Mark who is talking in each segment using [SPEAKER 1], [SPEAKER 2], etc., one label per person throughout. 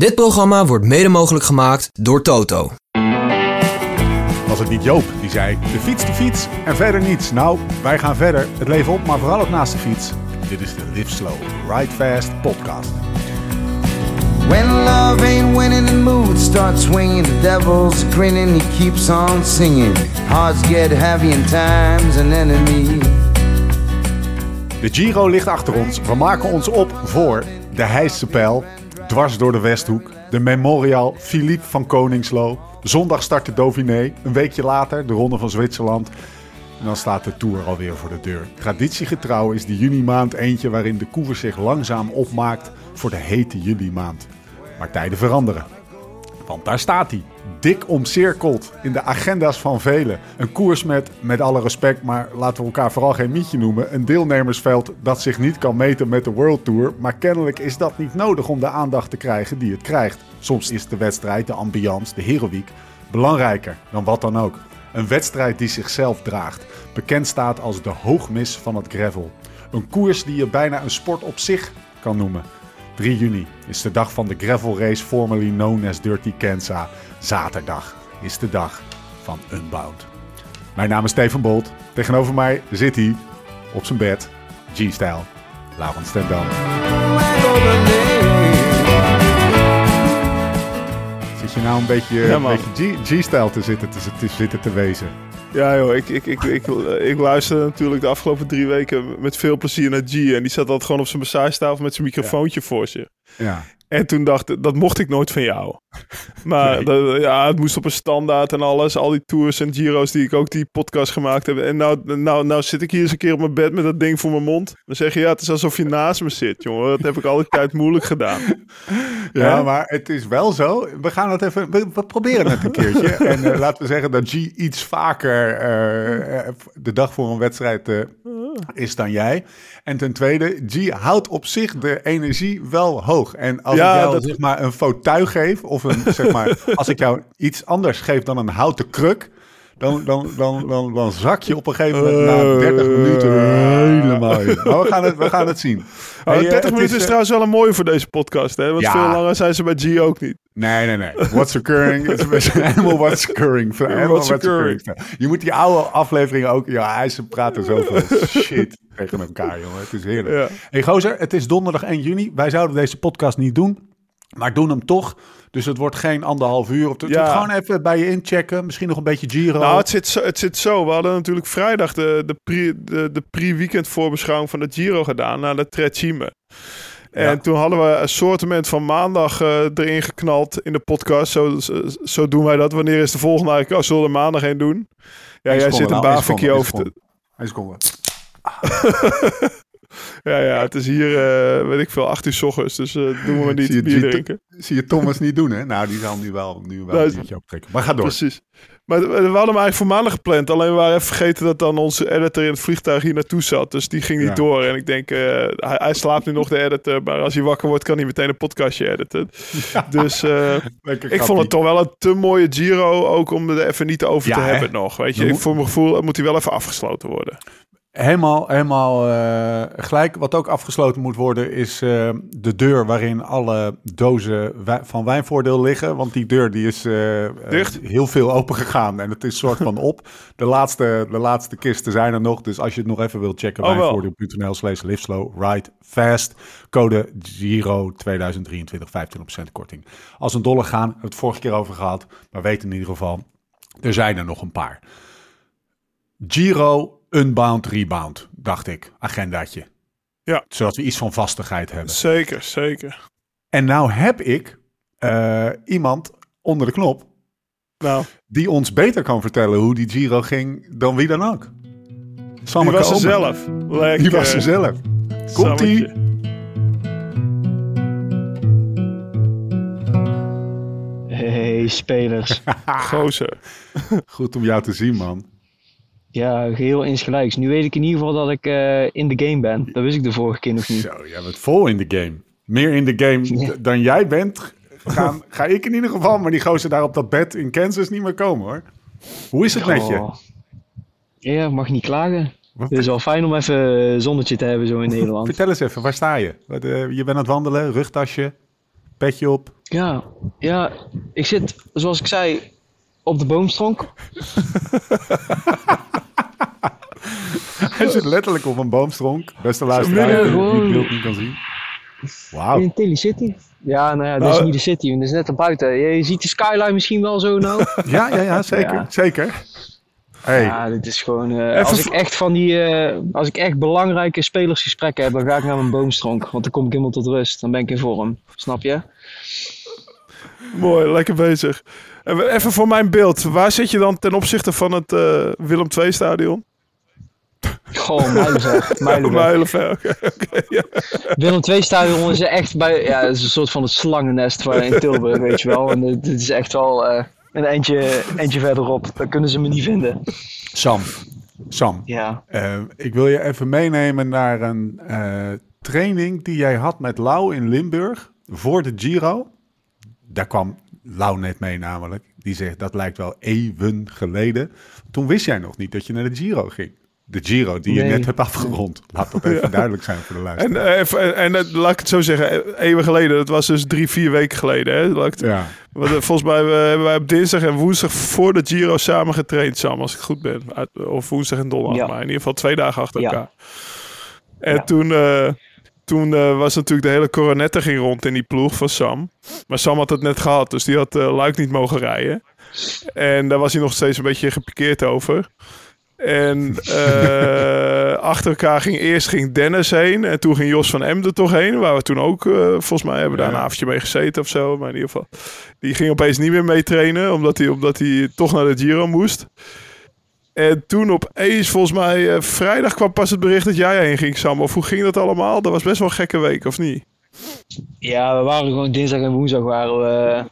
[SPEAKER 1] Dit programma wordt mede mogelijk gemaakt door Toto.
[SPEAKER 2] Was het niet Joop die zei: de fiets, de fiets en verder niets? Nou, wij gaan verder. Het leven op, maar vooral ook naast de fiets. Dit is de Live Slow, Ride Fast podcast.
[SPEAKER 3] When love ain't winning, the mood starts swinging. The devil's grinning, he keeps on singing. Hearts get heavy and time's an enemy.
[SPEAKER 2] De Giro ligt achter ons. We maken ons op voor de Heijse Pijl, dwars door de Westhoek. De Memorial Philippe van Koningslo. Zondag start de Dauphiné. Een weekje later de Ronde van Zwitserland. En dan staat de Tour alweer voor de deur. Traditiegetrouw is de juni maand eentje waarin de koers zich langzaam opmaakt voor de hete juli maand. Maar tijden veranderen. Want daar staat hij. Dik omcirkeld in de agenda's van velen. Een koers met, met alle respect, maar laten we elkaar vooral geen mietje noemen. Een deelnemersveld dat zich niet kan meten met de World Tour. Maar kennelijk is dat niet nodig om de aandacht te krijgen die het krijgt. Soms is de wedstrijd, de ambiance, de heroïek belangrijker dan wat dan ook. Een wedstrijd die zichzelf draagt. Bekend staat als de hoogmis van het gravel. Een koers die je bijna een sport op zich kan noemen. 3 juni is de dag van de gravel race formerly known as Dirty Kansa. Zaterdag is de dag van Unbound. Mijn naam is Steven Bolt. Tegenover mij zit hij op zijn bed, G-style, Laurens ten Dam. Zit je nou een beetje,
[SPEAKER 4] Ja,
[SPEAKER 2] een
[SPEAKER 4] man.
[SPEAKER 2] beetje G-style te zitten te, te zitten te wezen?
[SPEAKER 4] Ja joh, ik, ik, ik, ik, ik luisterde natuurlijk de afgelopen drie weken met veel plezier naar G. En die zat altijd gewoon op zijn massagetafel met zijn microfoontje voor zich.
[SPEAKER 2] Ja.
[SPEAKER 4] En toen dacht ik, dat mocht ik nooit van jou. Maar
[SPEAKER 2] Nee.
[SPEAKER 4] dat- ja, het moest op een standaard en alles. Al die tours en Giro's die ik ook die podcast gemaakt heb. En nou, nou, nou zit ik hier eens een keer op mijn bed met dat ding voor mijn mond. Dan zeg je, ja, het is alsof je naast me zit, jongen. Dat heb ik al die tijd moeilijk gedaan.
[SPEAKER 2] Ja, maar het is wel zo. We gaan het even. We, we proberen het een keertje. en eh, laten we zeggen dat G iets vaker eh, eh, de dag voor een wedstrijd eh, is dan jij. En ten tweede, G houdt op zich de energie wel hoog. En als
[SPEAKER 4] Ja,
[SPEAKER 2] ik jou
[SPEAKER 4] dat-
[SPEAKER 2] zeg maar een fauteuil geef, of een, zeg maar, als ik jou iets anders geef dan een houten kruk. Dan, dan, dan, dan, dan zak je op een gegeven moment na 30 minuten helemaal in. Maar we gaan het, we gaan het zien.
[SPEAKER 4] Oh,
[SPEAKER 2] Hey, eh,
[SPEAKER 4] 30
[SPEAKER 2] het
[SPEAKER 4] minuten is,
[SPEAKER 2] eh,
[SPEAKER 4] trouwens wel een mooie voor deze podcast, hè? Want
[SPEAKER 2] Ja.
[SPEAKER 4] veel langer zijn ze bij G ook niet.
[SPEAKER 2] Nee, nee, nee. What's occurring? Het is helemaal what's occurring. Helemaal
[SPEAKER 4] what's occurring.
[SPEAKER 2] Je moet die oude afleveringen ook... Ja, hij ze praten zoveel shit tegen elkaar, jongen. Het is heerlijk.
[SPEAKER 4] Ja.
[SPEAKER 2] Hey, gozer, het is donderdag 1 juni. Wij zouden deze podcast niet doen, maar doen hem toch. Dus het wordt geen anderhalf uur. Of het
[SPEAKER 4] Ja.
[SPEAKER 2] wordt gewoon even bij je inchecken. Misschien nog een beetje Giro.
[SPEAKER 4] Nou, het zit, zo, het zit zo. We hadden natuurlijk vrijdag de, de, pre, de, de pre-weekend voorbeschouwing van de Giro gedaan naar de Trecime. En
[SPEAKER 2] Ja.
[SPEAKER 4] toen hadden we een soortement van maandag eh, erin geknald in de podcast. Zo, zo, zo doen wij dat. Wanneer is de volgende eigenlijk? Oh, zullen we er maandag heen doen? Ja, jij zit een
[SPEAKER 2] seconde,
[SPEAKER 4] over
[SPEAKER 2] één
[SPEAKER 4] te...
[SPEAKER 2] seconde.
[SPEAKER 4] Ja, ja, het is hier, eh, weet ik veel, 8 uur 's ochtends. Dus eh, doen we maar
[SPEAKER 2] Zie je
[SPEAKER 4] niet bier
[SPEAKER 2] G-
[SPEAKER 4] drinken.
[SPEAKER 2] Zie je Thomas niet doen, hè? Nou, die zal nu wel, nu wel
[SPEAKER 4] Nou,
[SPEAKER 2] een biertje optrekken. Maar ga door.
[SPEAKER 4] Precies. Maar we hadden hem eigenlijk voor maandag gepland. Alleen we waren even vergeten dat dan onze editor in het vliegtuig hier naartoe zat. Dus die ging niet
[SPEAKER 2] Ja.
[SPEAKER 4] door. En ik denk, eh, hij, hij slaapt nu nog de editor. Maar als hij wakker wordt, kan hij meteen een podcastje editen. Dus eh, ik
[SPEAKER 2] grappie.
[SPEAKER 4] vond het toch wel een te mooie Giro. Ook om er even niet over
[SPEAKER 2] Ja,
[SPEAKER 4] te
[SPEAKER 2] hè?
[SPEAKER 4] hebben nog. Weet je, ik, voor mijn gevoel moet hij wel even afgesloten worden.
[SPEAKER 2] Helemaal, helemaal eh, gelijk. Wat ook afgesloten moet worden is eh, de deur waarin alle dozen wij- van wijnvoordeel liggen. Want die deur die is eh,
[SPEAKER 4] Dicht?
[SPEAKER 2] heel veel open gegaan en het is soort van op. De laatste, de laatste kisten zijn er nog. Dus als je het nog even wilt checken,
[SPEAKER 4] Oh,
[SPEAKER 2] wijnvoordeel.nl slash live slow, ride fast. Code Giro 2023, 25% korting. Als een dollar gaan, hebben we het vorige keer over gehad. Maar weet in ieder geval, er zijn er nog een paar. Giro, Unbound, Rebound, dacht ik. Agendaatje.
[SPEAKER 4] Ja.
[SPEAKER 2] Zodat we iets van vastigheid hebben.
[SPEAKER 4] Zeker, zeker.
[SPEAKER 2] En nou heb ik eh, iemand onder de knop
[SPEAKER 4] Nou,
[SPEAKER 2] die ons beter kan vertellen hoe die Giro ging dan wie dan ook.
[SPEAKER 4] die
[SPEAKER 2] Sammeke
[SPEAKER 4] was
[SPEAKER 2] Omen.
[SPEAKER 4] zelf. Lekker.
[SPEAKER 2] Die was er zelf. Komt-ie.
[SPEAKER 5] Hey spelers.
[SPEAKER 4] Gozer.
[SPEAKER 2] Goed om jou te zien, man.
[SPEAKER 5] Ja, geheel insgelijks. Nu weet ik in ieder geval dat ik eh, in de game ben. Dat wist ik de vorige keer nog niet.
[SPEAKER 2] Zo, jij bent vol in de game. Meer in de game
[SPEAKER 5] Ja.
[SPEAKER 2] dan jij bent. Gaan, ga ik in ieder geval, maar die gozer daar op dat bed in Kansas niet meer komen hoor. Hoe is het met je?
[SPEAKER 5] Oh. Ja, mag niet klagen. Het is wel fijn om even een zonnetje te hebben zo in Nederland.
[SPEAKER 2] Vertel eens even, waar sta je? Wat, eh, je bent aan het wandelen, rugtasje, petje op.
[SPEAKER 5] Ja, ja, ik zit, zoals ik zei, op de boomstronk.
[SPEAKER 2] Hij zit letterlijk op een boomstronk. Beste luisteraar, die
[SPEAKER 5] gewoon-
[SPEAKER 2] het beeld niet kan zien.
[SPEAKER 5] In Telecity. Ja, nou ja, dit is
[SPEAKER 4] Nou,
[SPEAKER 5] niet de city, want dit is net erbuiten. Je, je ziet de skyline misschien wel zo nou.
[SPEAKER 2] Ja, ja, ja, zeker.
[SPEAKER 5] Ja.
[SPEAKER 2] Zeker. Hey,
[SPEAKER 5] Ja, dit is gewoon... eh, als ik echt van die... eh, als ik echt belangrijke spelersgesprekken heb, dan ga ik naar mijn boomstronk. Want dan kom ik helemaal tot rust. Dan ben ik in vorm. Snap je?
[SPEAKER 4] Mooi, lekker bezig. Even voor mijn beeld. Waar zit je dan ten opzichte van het eh, Willem II stadion?
[SPEAKER 5] Gewoon mijlenver. mijlenver.
[SPEAKER 4] Mijlenver, oké, ja.
[SPEAKER 5] Willem II stadion is echt bij... Ja, het is een soort van het slangennest van in Tilburg, weet je wel. En dit is echt wel eh, een eindje, eindje verderop. Dan kunnen ze me niet vinden.
[SPEAKER 2] Sam. Sam,
[SPEAKER 5] Ja.
[SPEAKER 2] eh, ik wil je even meenemen naar een eh, training die jij had met Lau in Limburg voor de Giro. Daar kwam Lau net mee namelijk. Die zegt dat lijkt wel eeuwen geleden. Toen wist jij nog niet dat je naar de Giro ging. De Giro die je net hebt afgerond. Laat dat even duidelijk zijn voor de luisteraar.
[SPEAKER 4] En, eh, even- en, eh, laat ik het zo zeggen, eh, eeuwen geleden. Dat was dus drie, vier weken geleden. Hè? Laat ik het-
[SPEAKER 2] ja.
[SPEAKER 4] want, eh, volgens mij eh, hebben wij op dinsdag en woensdag voor de Giro samen getraind, Sam, als ik goed ben. Uit- Of woensdag en donderdag,
[SPEAKER 5] Ja.
[SPEAKER 4] maar in ieder geval twee dagen achter
[SPEAKER 5] Ja.
[SPEAKER 4] elkaar. En
[SPEAKER 5] Ja.
[SPEAKER 4] toen, eh, toen eh, was natuurlijk de hele coronette ging rond in die ploeg van Sam. Maar Sam had het net gehad, dus die had eh, Luik niet mogen rijden. En daar was hij nog steeds een beetje gepikeerd over. En eh, achter elkaar ging eerst ging Dennis heen. En toen ging Jos van Emden toch heen. Waar we toen ook, volgens mij, hebben daar een avondje mee gezeten of zo. Maar in ieder geval, die ging opeens niet meer mee trainen. Omdat hij, omdat hij toch naar de Giro moest. En toen opeens, volgens mij, eh, vrijdag kwam pas het bericht dat jij heen ging, Sam. Of hoe ging dat allemaal? Dat was best wel een gekke week, of niet?
[SPEAKER 5] Ja, we waren gewoon dinsdag en woensdag waren we.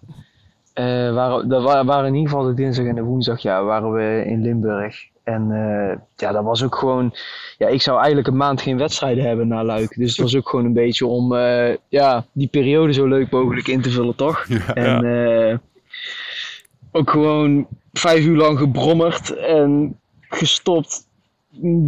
[SPEAKER 5] eh waren, dat wa- waren in ieder geval de dinsdag en de woensdag, ja, waren we in Limburg. En eh, ja, dat was ook gewoon. Ja, ik zou eigenlijk een maand geen wedstrijden hebben na Luik. Dus het was ook gewoon een beetje om ja, die periode zo leuk mogelijk in te vullen, toch? en eh, ook gewoon vijf uur lang gebrommerd en gestopt.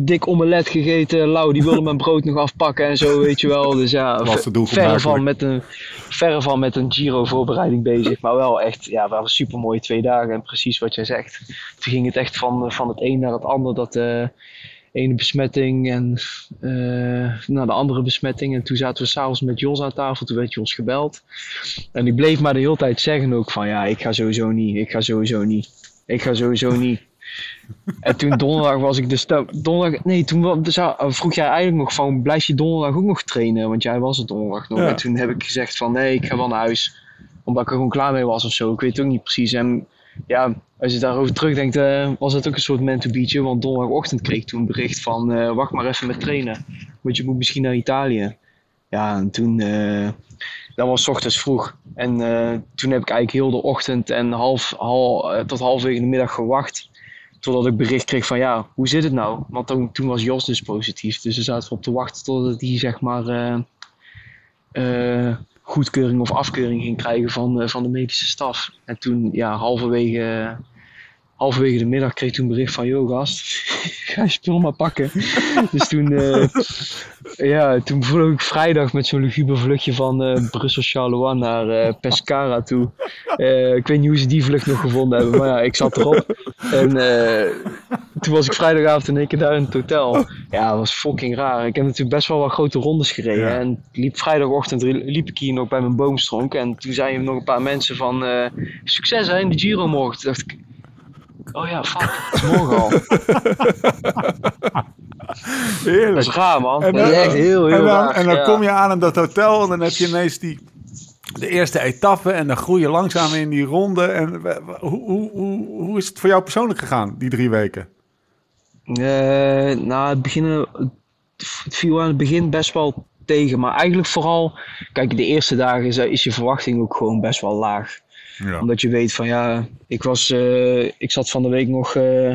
[SPEAKER 5] Dik omelet gegeten. Lau, die wilde mijn brood nog afpakken en zo, weet je wel. Dus ja, verre van, met een, verre van met een Giro-voorbereiding bezig. Maar wel echt, ja, waren super mooie twee dagen. En precies wat jij zegt. Toen ging het echt van, van het een naar het ander. Dat de ene besmetting en eh, naar de andere besmetting. En toen zaten we s'avonds met Jos aan tafel. Toen werd Jos gebeld. En ik bleef maar de hele tijd zeggen ook van... Ja, ik ga sowieso niet. Ik ga sowieso niet. Ik ga sowieso niet. En toen donderdag was ik dus... Donderdag, nee, toen dus, ah, vroeg jij eigenlijk nog van... Blijf je donderdag ook nog trainen? Want jij was het donderdag nog.
[SPEAKER 4] Ja.
[SPEAKER 5] En toen heb ik gezegd van... Nee, ik ga wel naar huis. Omdat ik er gewoon klaar mee was of zo. Ik weet het ook niet precies. En ja, als je daarover terugdenkt... eh, was het ook een soort man to beatje. Want donderdagochtend kreeg ik toen een bericht van... eh, wacht maar even met trainen. Want je moet misschien naar Italië. Ja, en toen... eh, dat was ochtends vroeg. En eh, toen heb ik eigenlijk heel de ochtend en half, hal, eh, tot halverwege de middag gewacht. Totdat ik bericht kreeg van ja, hoe zit het nou? Want toen, toen was Jos dus positief. Dus daar zaten we op te wachten totdat hij zeg maar eh, goedkeuring of afkeuring ging krijgen van, van de medische staf. En toen ja, halverwege, halverwege de middag kreeg ik toen bericht van yo gast, ga je spul maar pakken. dus toen, eh, ja, toen vloog ik vrijdag met zo'n luguber vluchtje van eh, Brussel-Charleroi naar eh, Pescara toe. Ik weet niet hoe ze die vlucht nog gevonden hebben, maar ja, ik zat erop. En toen was ik vrijdagavond in één keer daar in het hotel. Ja, dat was fucking raar. Ik heb natuurlijk best wel wat grote rondes gereden.
[SPEAKER 2] Ja.
[SPEAKER 5] En liep vrijdagochtend liep ik hier nog bij mijn boomstronk. En toen zeiden nog een paar mensen van... succes hè, in de Giro morgen. Toen dacht ik... Oh ja, fuck, het is morgen al. Dat
[SPEAKER 2] Heerlijk.
[SPEAKER 5] is raar, man.
[SPEAKER 2] En
[SPEAKER 5] dat
[SPEAKER 2] dan,
[SPEAKER 5] is echt heel, heel
[SPEAKER 2] en dan,
[SPEAKER 5] raar.
[SPEAKER 2] en dan
[SPEAKER 5] ja.
[SPEAKER 2] kom je aan in dat hotel en dan heb je ineens die, de eerste etappe en dan groei je langzaam in die ronde. En hoe, hoe, hoe, hoe is het voor jou persoonlijk gegaan, die drie weken?
[SPEAKER 5] Eh, nou, het, begin, het viel aan het begin best wel tegen. Maar eigenlijk vooral... Kijk, de eerste dagen is, is je verwachting ook gewoon best wel laag.
[SPEAKER 2] Ja.
[SPEAKER 5] Omdat je weet van ja, ik was, eh, ik zat van de week nog, eh,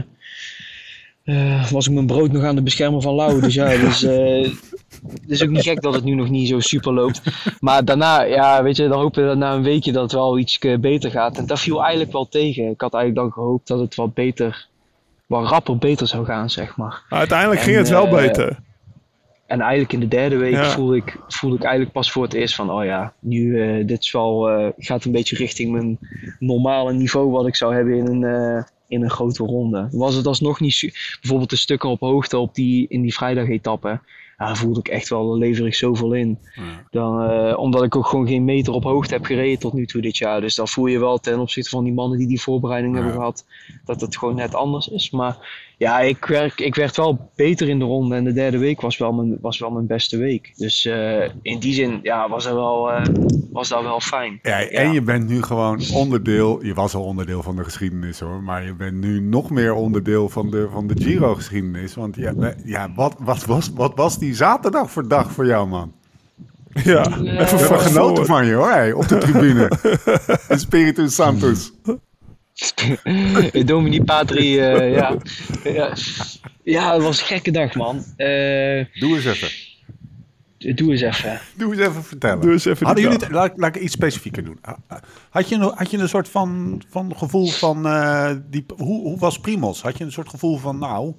[SPEAKER 5] eh, was ik mijn brood nog aan de beschermen van Lau. Dus ja, dus, het is ook niet gek dat het nu nog niet zo super loopt. Maar daarna, ja, weet je, dan hopen we dat na een weekje dat het wel iets beter gaat. En dat viel eigenlijk wel tegen. Ik had eigenlijk dan gehoopt dat het wat beter, wat rapper beter zou gaan, zeg maar.
[SPEAKER 4] Maar uiteindelijk
[SPEAKER 5] En,
[SPEAKER 4] ging het wel beter.
[SPEAKER 5] En eigenlijk in de derde week
[SPEAKER 4] Ja.
[SPEAKER 5] voelde, ik, voelde ik eigenlijk pas voor het eerst van, oh ja, nu eh, dit is wel, eh, gaat een beetje richting mijn normale niveau wat ik zou hebben in een, eh, in een grote ronde. Was het alsnog niet, bijvoorbeeld de stukken op hoogte op die, in die vrijdagetappe, ja, daar voelde ik echt wel, lever ik zoveel in. Dan, omdat ik ook gewoon geen meter op hoogte heb gereden tot nu toe dit jaar. Dus dan voel je wel ten opzichte van die mannen die die voorbereiding hebben gehad, dat het gewoon net anders is. Maar ja, ik, werk, ik werd wel beter in de ronde en de derde week was wel mijn, was wel mijn beste week. Dus eh, in die zin ja, was, dat wel, eh, was dat wel fijn.
[SPEAKER 2] Ja, en je bent nu gewoon onderdeel, je was al onderdeel van de geschiedenis hoor, maar je bent nu nog meer onderdeel van de, van de Giro-geschiedenis. Want ja, ja wat, wat, was, wat was die zaterdag voor dag voor jou, man?
[SPEAKER 4] Ja, even vast
[SPEAKER 2] genoten van je hoor, hey, op de tribune. In Spiritu Santos.
[SPEAKER 5] Domini Patri, eh, ja. ja. Ja, het was een gekke dag, man. Eh,
[SPEAKER 2] Doe eens even.
[SPEAKER 5] doe eens even.
[SPEAKER 2] Doe eens even vertellen.
[SPEAKER 4] Doe eens even die
[SPEAKER 2] Hadden jullie, het- laat, laat ik iets specifieker doen. Had je, een- had je een soort van, van gevoel van, eh, die, hoe, hoe was Primos? Had je een soort gevoel van, nou,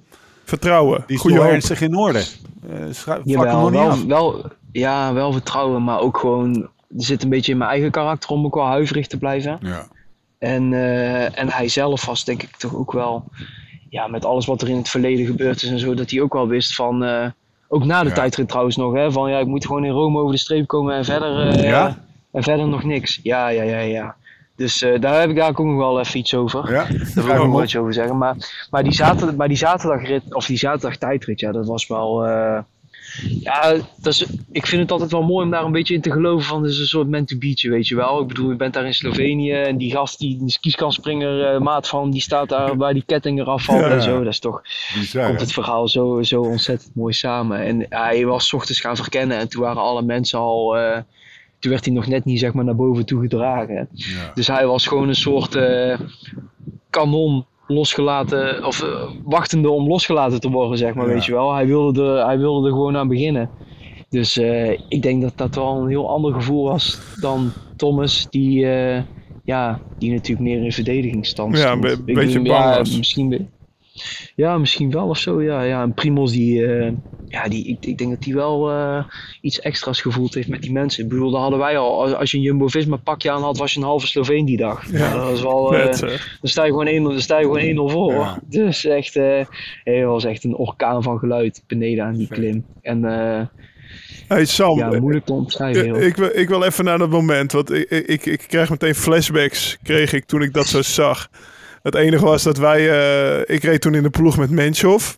[SPEAKER 4] Vertrouwen.
[SPEAKER 2] die is
[SPEAKER 4] Goeie
[SPEAKER 2] ernstig in orde. Uh,
[SPEAKER 5] Jawel,
[SPEAKER 2] nog niet af.
[SPEAKER 5] wel, wel, ja, wel vertrouwen, maar ook gewoon... Er zit een beetje in mijn eigen karakter om ook wel huiverig te blijven.
[SPEAKER 2] Ja.
[SPEAKER 5] En, eh, en hij zelf was denk ik toch ook wel... Ja, met alles wat er in het verleden gebeurd is en zo... Dat hij ook wel wist van... eh, ook na de
[SPEAKER 2] Ja.
[SPEAKER 5] tijdrit trouwens nog, hè. Van ja, ik moet gewoon in Rome over de streep komen en verder... eh,
[SPEAKER 2] Ja?
[SPEAKER 5] En verder nog niks. Ja, ja, ja, ja. Dus daar heb ik daar ook nog wel even iets over.
[SPEAKER 2] Ja?
[SPEAKER 5] Daar wil ik nog iets over zeggen. Maar, maar, die, zaterdag, maar die zaterdagrit, of die zaterdag tijdrit, ja, dat was wel. Ja, dat is, ik vind het altijd wel mooi om daar een beetje in te geloven van, het is een soort man to beatje, weet je wel. Ik bedoel, je bent daar in Slovenië en die gast, die, skiskanspringer, eh, maat van, die staat daar waar die ketting eraf valt
[SPEAKER 2] Ja.
[SPEAKER 5] en zo. Dat is toch,
[SPEAKER 2] Bizar,
[SPEAKER 5] komt het verhaal zo, zo ontzettend mooi samen. En hij was 's ochtends gaan verkennen en toen waren alle mensen al, eh, toen werd hij nog net niet zeg maar naar boven toe gedragen.
[SPEAKER 2] Ja.
[SPEAKER 5] Dus hij was gewoon een soort eh, kanon losgelaten, of eh, wachtende om losgelaten te worden, zeg maar,
[SPEAKER 2] Ja.
[SPEAKER 5] weet je wel. Hij wilde, er, hij wilde er gewoon aan beginnen. Dus eh, ik denk dat dat wel een heel ander gevoel was dan Thomas, die, eh, ja, die natuurlijk meer in verdedigingsstand
[SPEAKER 4] Ja,
[SPEAKER 5] stond.
[SPEAKER 4] een be- beetje
[SPEAKER 5] denk,
[SPEAKER 4] bang
[SPEAKER 5] ja,
[SPEAKER 4] was.
[SPEAKER 5] Misschien, ja, misschien wel of zo, ja. ja en Primos, die, ja, die, ik, ik denk dat hij wel eh, iets extra's gevoeld heeft met die mensen. Ik bedoel, dat hadden wij al. Als, als je een Jumbo-Visma pakje aan had, was je een halve Sloveen die dag. Ja, dat was wel... eh,
[SPEAKER 4] Vet, zeg.
[SPEAKER 5] dan sta je gewoon 1-0 dan sta je gewoon 1-0 voor.
[SPEAKER 2] Ja.
[SPEAKER 5] Dus echt, eh het was echt een orkaan van geluid beneden aan die klim. En eh,
[SPEAKER 4] Hey Sam,
[SPEAKER 5] ja, moeilijk te omschrijven.
[SPEAKER 4] ik,
[SPEAKER 5] heel.
[SPEAKER 4] ik, wil, ik wil even naar dat moment. Want ik, ik, ik, krijg meteen flashbacks kreeg ik toen ik dat zo zag. Het enige was dat wij... eh, ik reed toen in de ploeg met Menschov.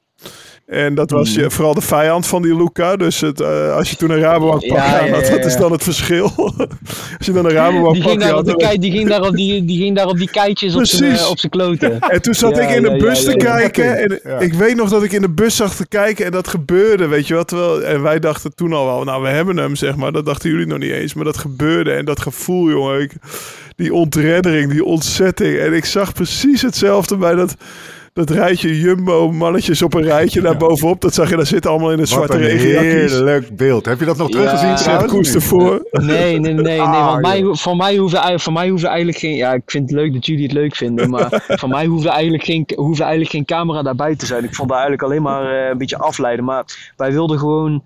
[SPEAKER 4] En dat was
[SPEAKER 5] Mhm.
[SPEAKER 4] je, vooral de vijand van die Luca. Dus het, eh, als je toen een Rabobank
[SPEAKER 5] Ja,
[SPEAKER 4] aan
[SPEAKER 5] ja,
[SPEAKER 4] had,
[SPEAKER 5] ja,
[SPEAKER 4] dat is dan het verschil. als je dan een Rabobank
[SPEAKER 5] Die ging,
[SPEAKER 4] had...
[SPEAKER 5] de
[SPEAKER 4] dan-
[SPEAKER 5] kei, die, ging daar op die, die ging daar op die keitjes op zijn,
[SPEAKER 4] Precies.
[SPEAKER 5] eh, op zijn kloten.
[SPEAKER 4] En toen zat
[SPEAKER 5] Ja,
[SPEAKER 4] ik in de
[SPEAKER 5] ja,
[SPEAKER 4] bus
[SPEAKER 5] ja,
[SPEAKER 4] te
[SPEAKER 5] ja, ja.
[SPEAKER 4] kijken. En ik weet nog dat ik in de bus zag te kijken en dat gebeurde, weet je wat? Terwijl, en wij dachten toen al wel, nou we hebben hem zeg maar. Dat dachten jullie nog niet eens. Maar dat gebeurde en dat gevoel, jongen. Ik, die ontreddering, die ontzetting. En ik zag precies hetzelfde bij dat, dat rijtje Jumbo mannetjes op een rijtje daar bovenop. Dat zag je, daar zitten allemaal in het
[SPEAKER 2] Wat
[SPEAKER 4] zwarte
[SPEAKER 2] een
[SPEAKER 4] regenjakjes.
[SPEAKER 2] heerlijk beeld. Heb je dat nog teruggezien.
[SPEAKER 4] Zet
[SPEAKER 2] trouwens?
[SPEAKER 4] koers ervoor.
[SPEAKER 5] Nee, nee, nee, nee.
[SPEAKER 2] Ah,
[SPEAKER 5] want mij, voor, mij hoefde, ei- voor mij hoefde eigenlijk geen. Ja, ik vind het leuk dat jullie het leuk vinden. Maar voor mij hoefde eigenlijk, geen, hoefde eigenlijk geen camera daarbij te zijn. Ik vond dat eigenlijk alleen maar eh, een beetje afleiden. Maar wij wilden gewoon.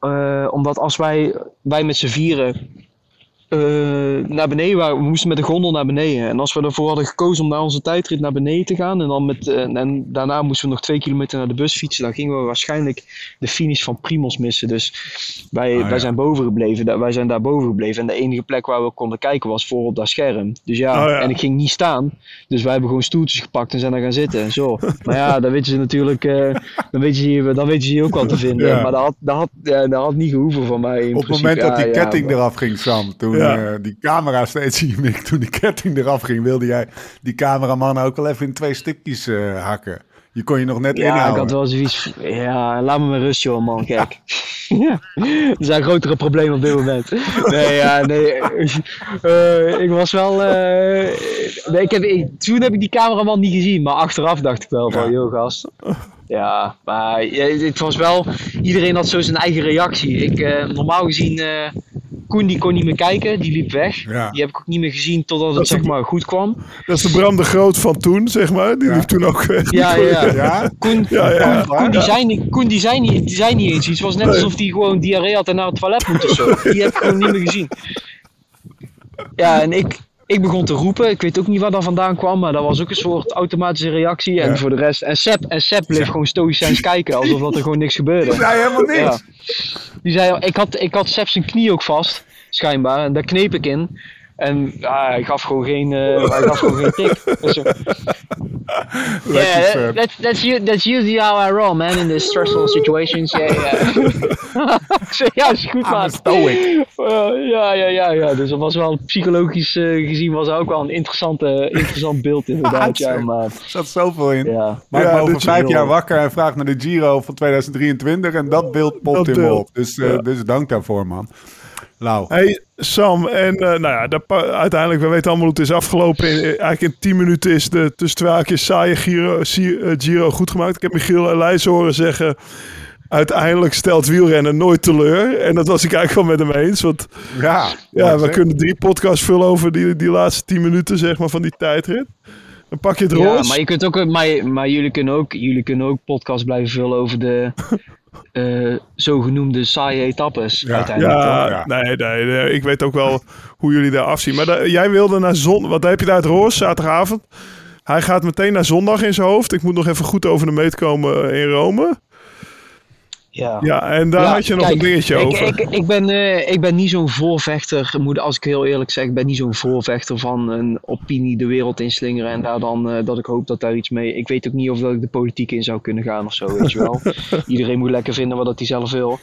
[SPEAKER 5] eh, omdat als wij, wij met z'n vieren. Eh, naar beneden waren, we moesten met de gondel naar beneden. En als we ervoor hadden gekozen om naar onze tijdrit naar beneden te gaan. En, dan met, eh, en daarna moesten we nog twee kilometer naar de bus fietsen. Dan gingen we waarschijnlijk de finish van Primos missen. Dus wij,
[SPEAKER 2] Ah,
[SPEAKER 5] wij zijn boven gebleven. Wij zijn daar boven gebleven. En de enige plek waar we konden kijken was voor op dat scherm. Dus ja,
[SPEAKER 4] Oh, ja.
[SPEAKER 5] en ik ging niet staan. Dus wij hebben gewoon stoeltjes gepakt en zijn daar gaan zitten. Zo. maar ja, dan weten ze natuurlijk. eh, dan, weten ze dan weten ze je ook wel te vinden.
[SPEAKER 2] Ja.
[SPEAKER 5] Maar dat had, dat, had, ja, dat had niet gehoeven van mij. In
[SPEAKER 2] Op het moment dat die ketting eraf ging, Sam, toen
[SPEAKER 4] Ja.
[SPEAKER 2] eh, die camera steeds zie je, Mick, toen die ketting eraf ging, wilde jij die cameraman ook wel even in twee stukjes eh, hakken. Je kon je nog net
[SPEAKER 5] Ja, ik
[SPEAKER 2] inhouden.
[SPEAKER 5] had wel zoiets. Ja, laat me maar rust, joh, man. Kijk. ja. Er zijn grotere problemen op dit moment. Nee, ja, nee. eh, ik was wel. nee, ik heb, ik- toen heb ik die cameraman niet gezien, maar achteraf dacht ik wel van, joh, gast. Ja, maar ja, het was wel. Iedereen had zo zijn eigen reactie. Ik, normaal gezien. Eh, Koen die kon niet meer kijken, die liep weg.
[SPEAKER 2] Ja.
[SPEAKER 5] Die heb ik ook niet meer gezien totdat het zeg maar goed kwam.
[SPEAKER 4] Dat is de Bram de Groot van toen, zeg maar. Die
[SPEAKER 2] Ja.
[SPEAKER 4] liep toen ook weg.
[SPEAKER 5] Ja, ja, ja.
[SPEAKER 2] Ja?
[SPEAKER 5] Koen,
[SPEAKER 4] Ja, ja.
[SPEAKER 5] Koen, die zei niet, Koen die zei niet, die zei niet eens iets. Het was net alsof hij gewoon diarree had en naar het toilet moet of zo. Die heb ik gewoon niet meer gezien. Ja, en ik, ik begon te roepen. Ik weet ook niet waar dat vandaan kwam, maar dat was ook een soort automatische reactie. En
[SPEAKER 2] Ja.
[SPEAKER 5] voor de rest, en Sepp, en Sepp bleef gewoon stoïcijns kijken, alsof dat er gewoon niks gebeurde.
[SPEAKER 2] Nee, helemaal niks.
[SPEAKER 5] Ja. Die zei, ik had, ik had Sepp zijn knie ook vast, schijnbaar, en daar kneep ik in. En ja, hij gaf gewoon geen, eh, hij gaf gewoon geen tik. Dus, eh, yeah,
[SPEAKER 2] vet.
[SPEAKER 5] that's, that's, that's usually how I roll, man, in the stressful situations. Yeah, yeah. Ja, is goed, man.
[SPEAKER 2] stoic.
[SPEAKER 5] Eh, ja, ja, ja, ja. Dus dat was wel psychologisch eh, gezien was dat ook wel een interessante, interessant beeld inderdaad. ja, maar
[SPEAKER 2] Er zat zoveel in.
[SPEAKER 5] ja.
[SPEAKER 2] Maar ik
[SPEAKER 4] Ja,
[SPEAKER 2] ben over
[SPEAKER 4] is
[SPEAKER 2] vijf jaar wakker en vraag naar de Giro van 2023 en dat beeld popt
[SPEAKER 4] Dat
[SPEAKER 2] in me op. Dus, eh,
[SPEAKER 4] Ja.
[SPEAKER 2] dus dank daarvoor, man. Lau.
[SPEAKER 4] Hey Sam, en eh, nou ja, dat uiteindelijk, we weten allemaal hoe het is afgelopen. In, eigenlijk in 10 minuten is de tussen twee haakjes saaie Giro, eh, Giro goed gemaakt. Ik heb Michiel Elijs horen zeggen, uiteindelijk stelt wielrennen nooit teleur. En dat was ik eigenlijk wel met hem eens. Want
[SPEAKER 2] Ja,
[SPEAKER 4] ja, we kunnen drie podcasts vullen over die, die laatste 10 minuten zeg maar, van die tijdrit. Dan pak je het
[SPEAKER 5] Ja,
[SPEAKER 4] roze.
[SPEAKER 5] maar, je kunt ook, maar, maar jullie, kunnen ook, jullie kunnen ook podcast blijven vullen over de eh, zogenoemde saaie etappes
[SPEAKER 2] Ja.
[SPEAKER 5] uiteindelijk.
[SPEAKER 4] Ja,
[SPEAKER 2] Ja.
[SPEAKER 4] Nee, nee, nee, ik weet ook wel hoe jullie daar afzien. Maar da- jij wilde naar zon, wat heb je daar het roos zaterdagavond? Hij gaat meteen naar zondag in zijn hoofd. Ik moet nog even goed over de meet komen in Rome.
[SPEAKER 5] Ja.
[SPEAKER 4] Ja, en daar
[SPEAKER 5] Ja,
[SPEAKER 4] had je nog
[SPEAKER 5] kijk,
[SPEAKER 4] een dingetje
[SPEAKER 5] ik,
[SPEAKER 4] over.
[SPEAKER 5] Ik, ik, ben, eh, ik ben niet zo'n voorvechter, moet, als ik heel eerlijk zeg, ik ben niet zo'n voorvechter van een opinie de wereld inslingeren en daar dan eh, dat ik hoop dat daar iets mee. Ik weet ook niet of dat ik de politiek in zou kunnen gaan of zo, weet je wel. Iedereen moet lekker vinden wat dat hij zelf wil.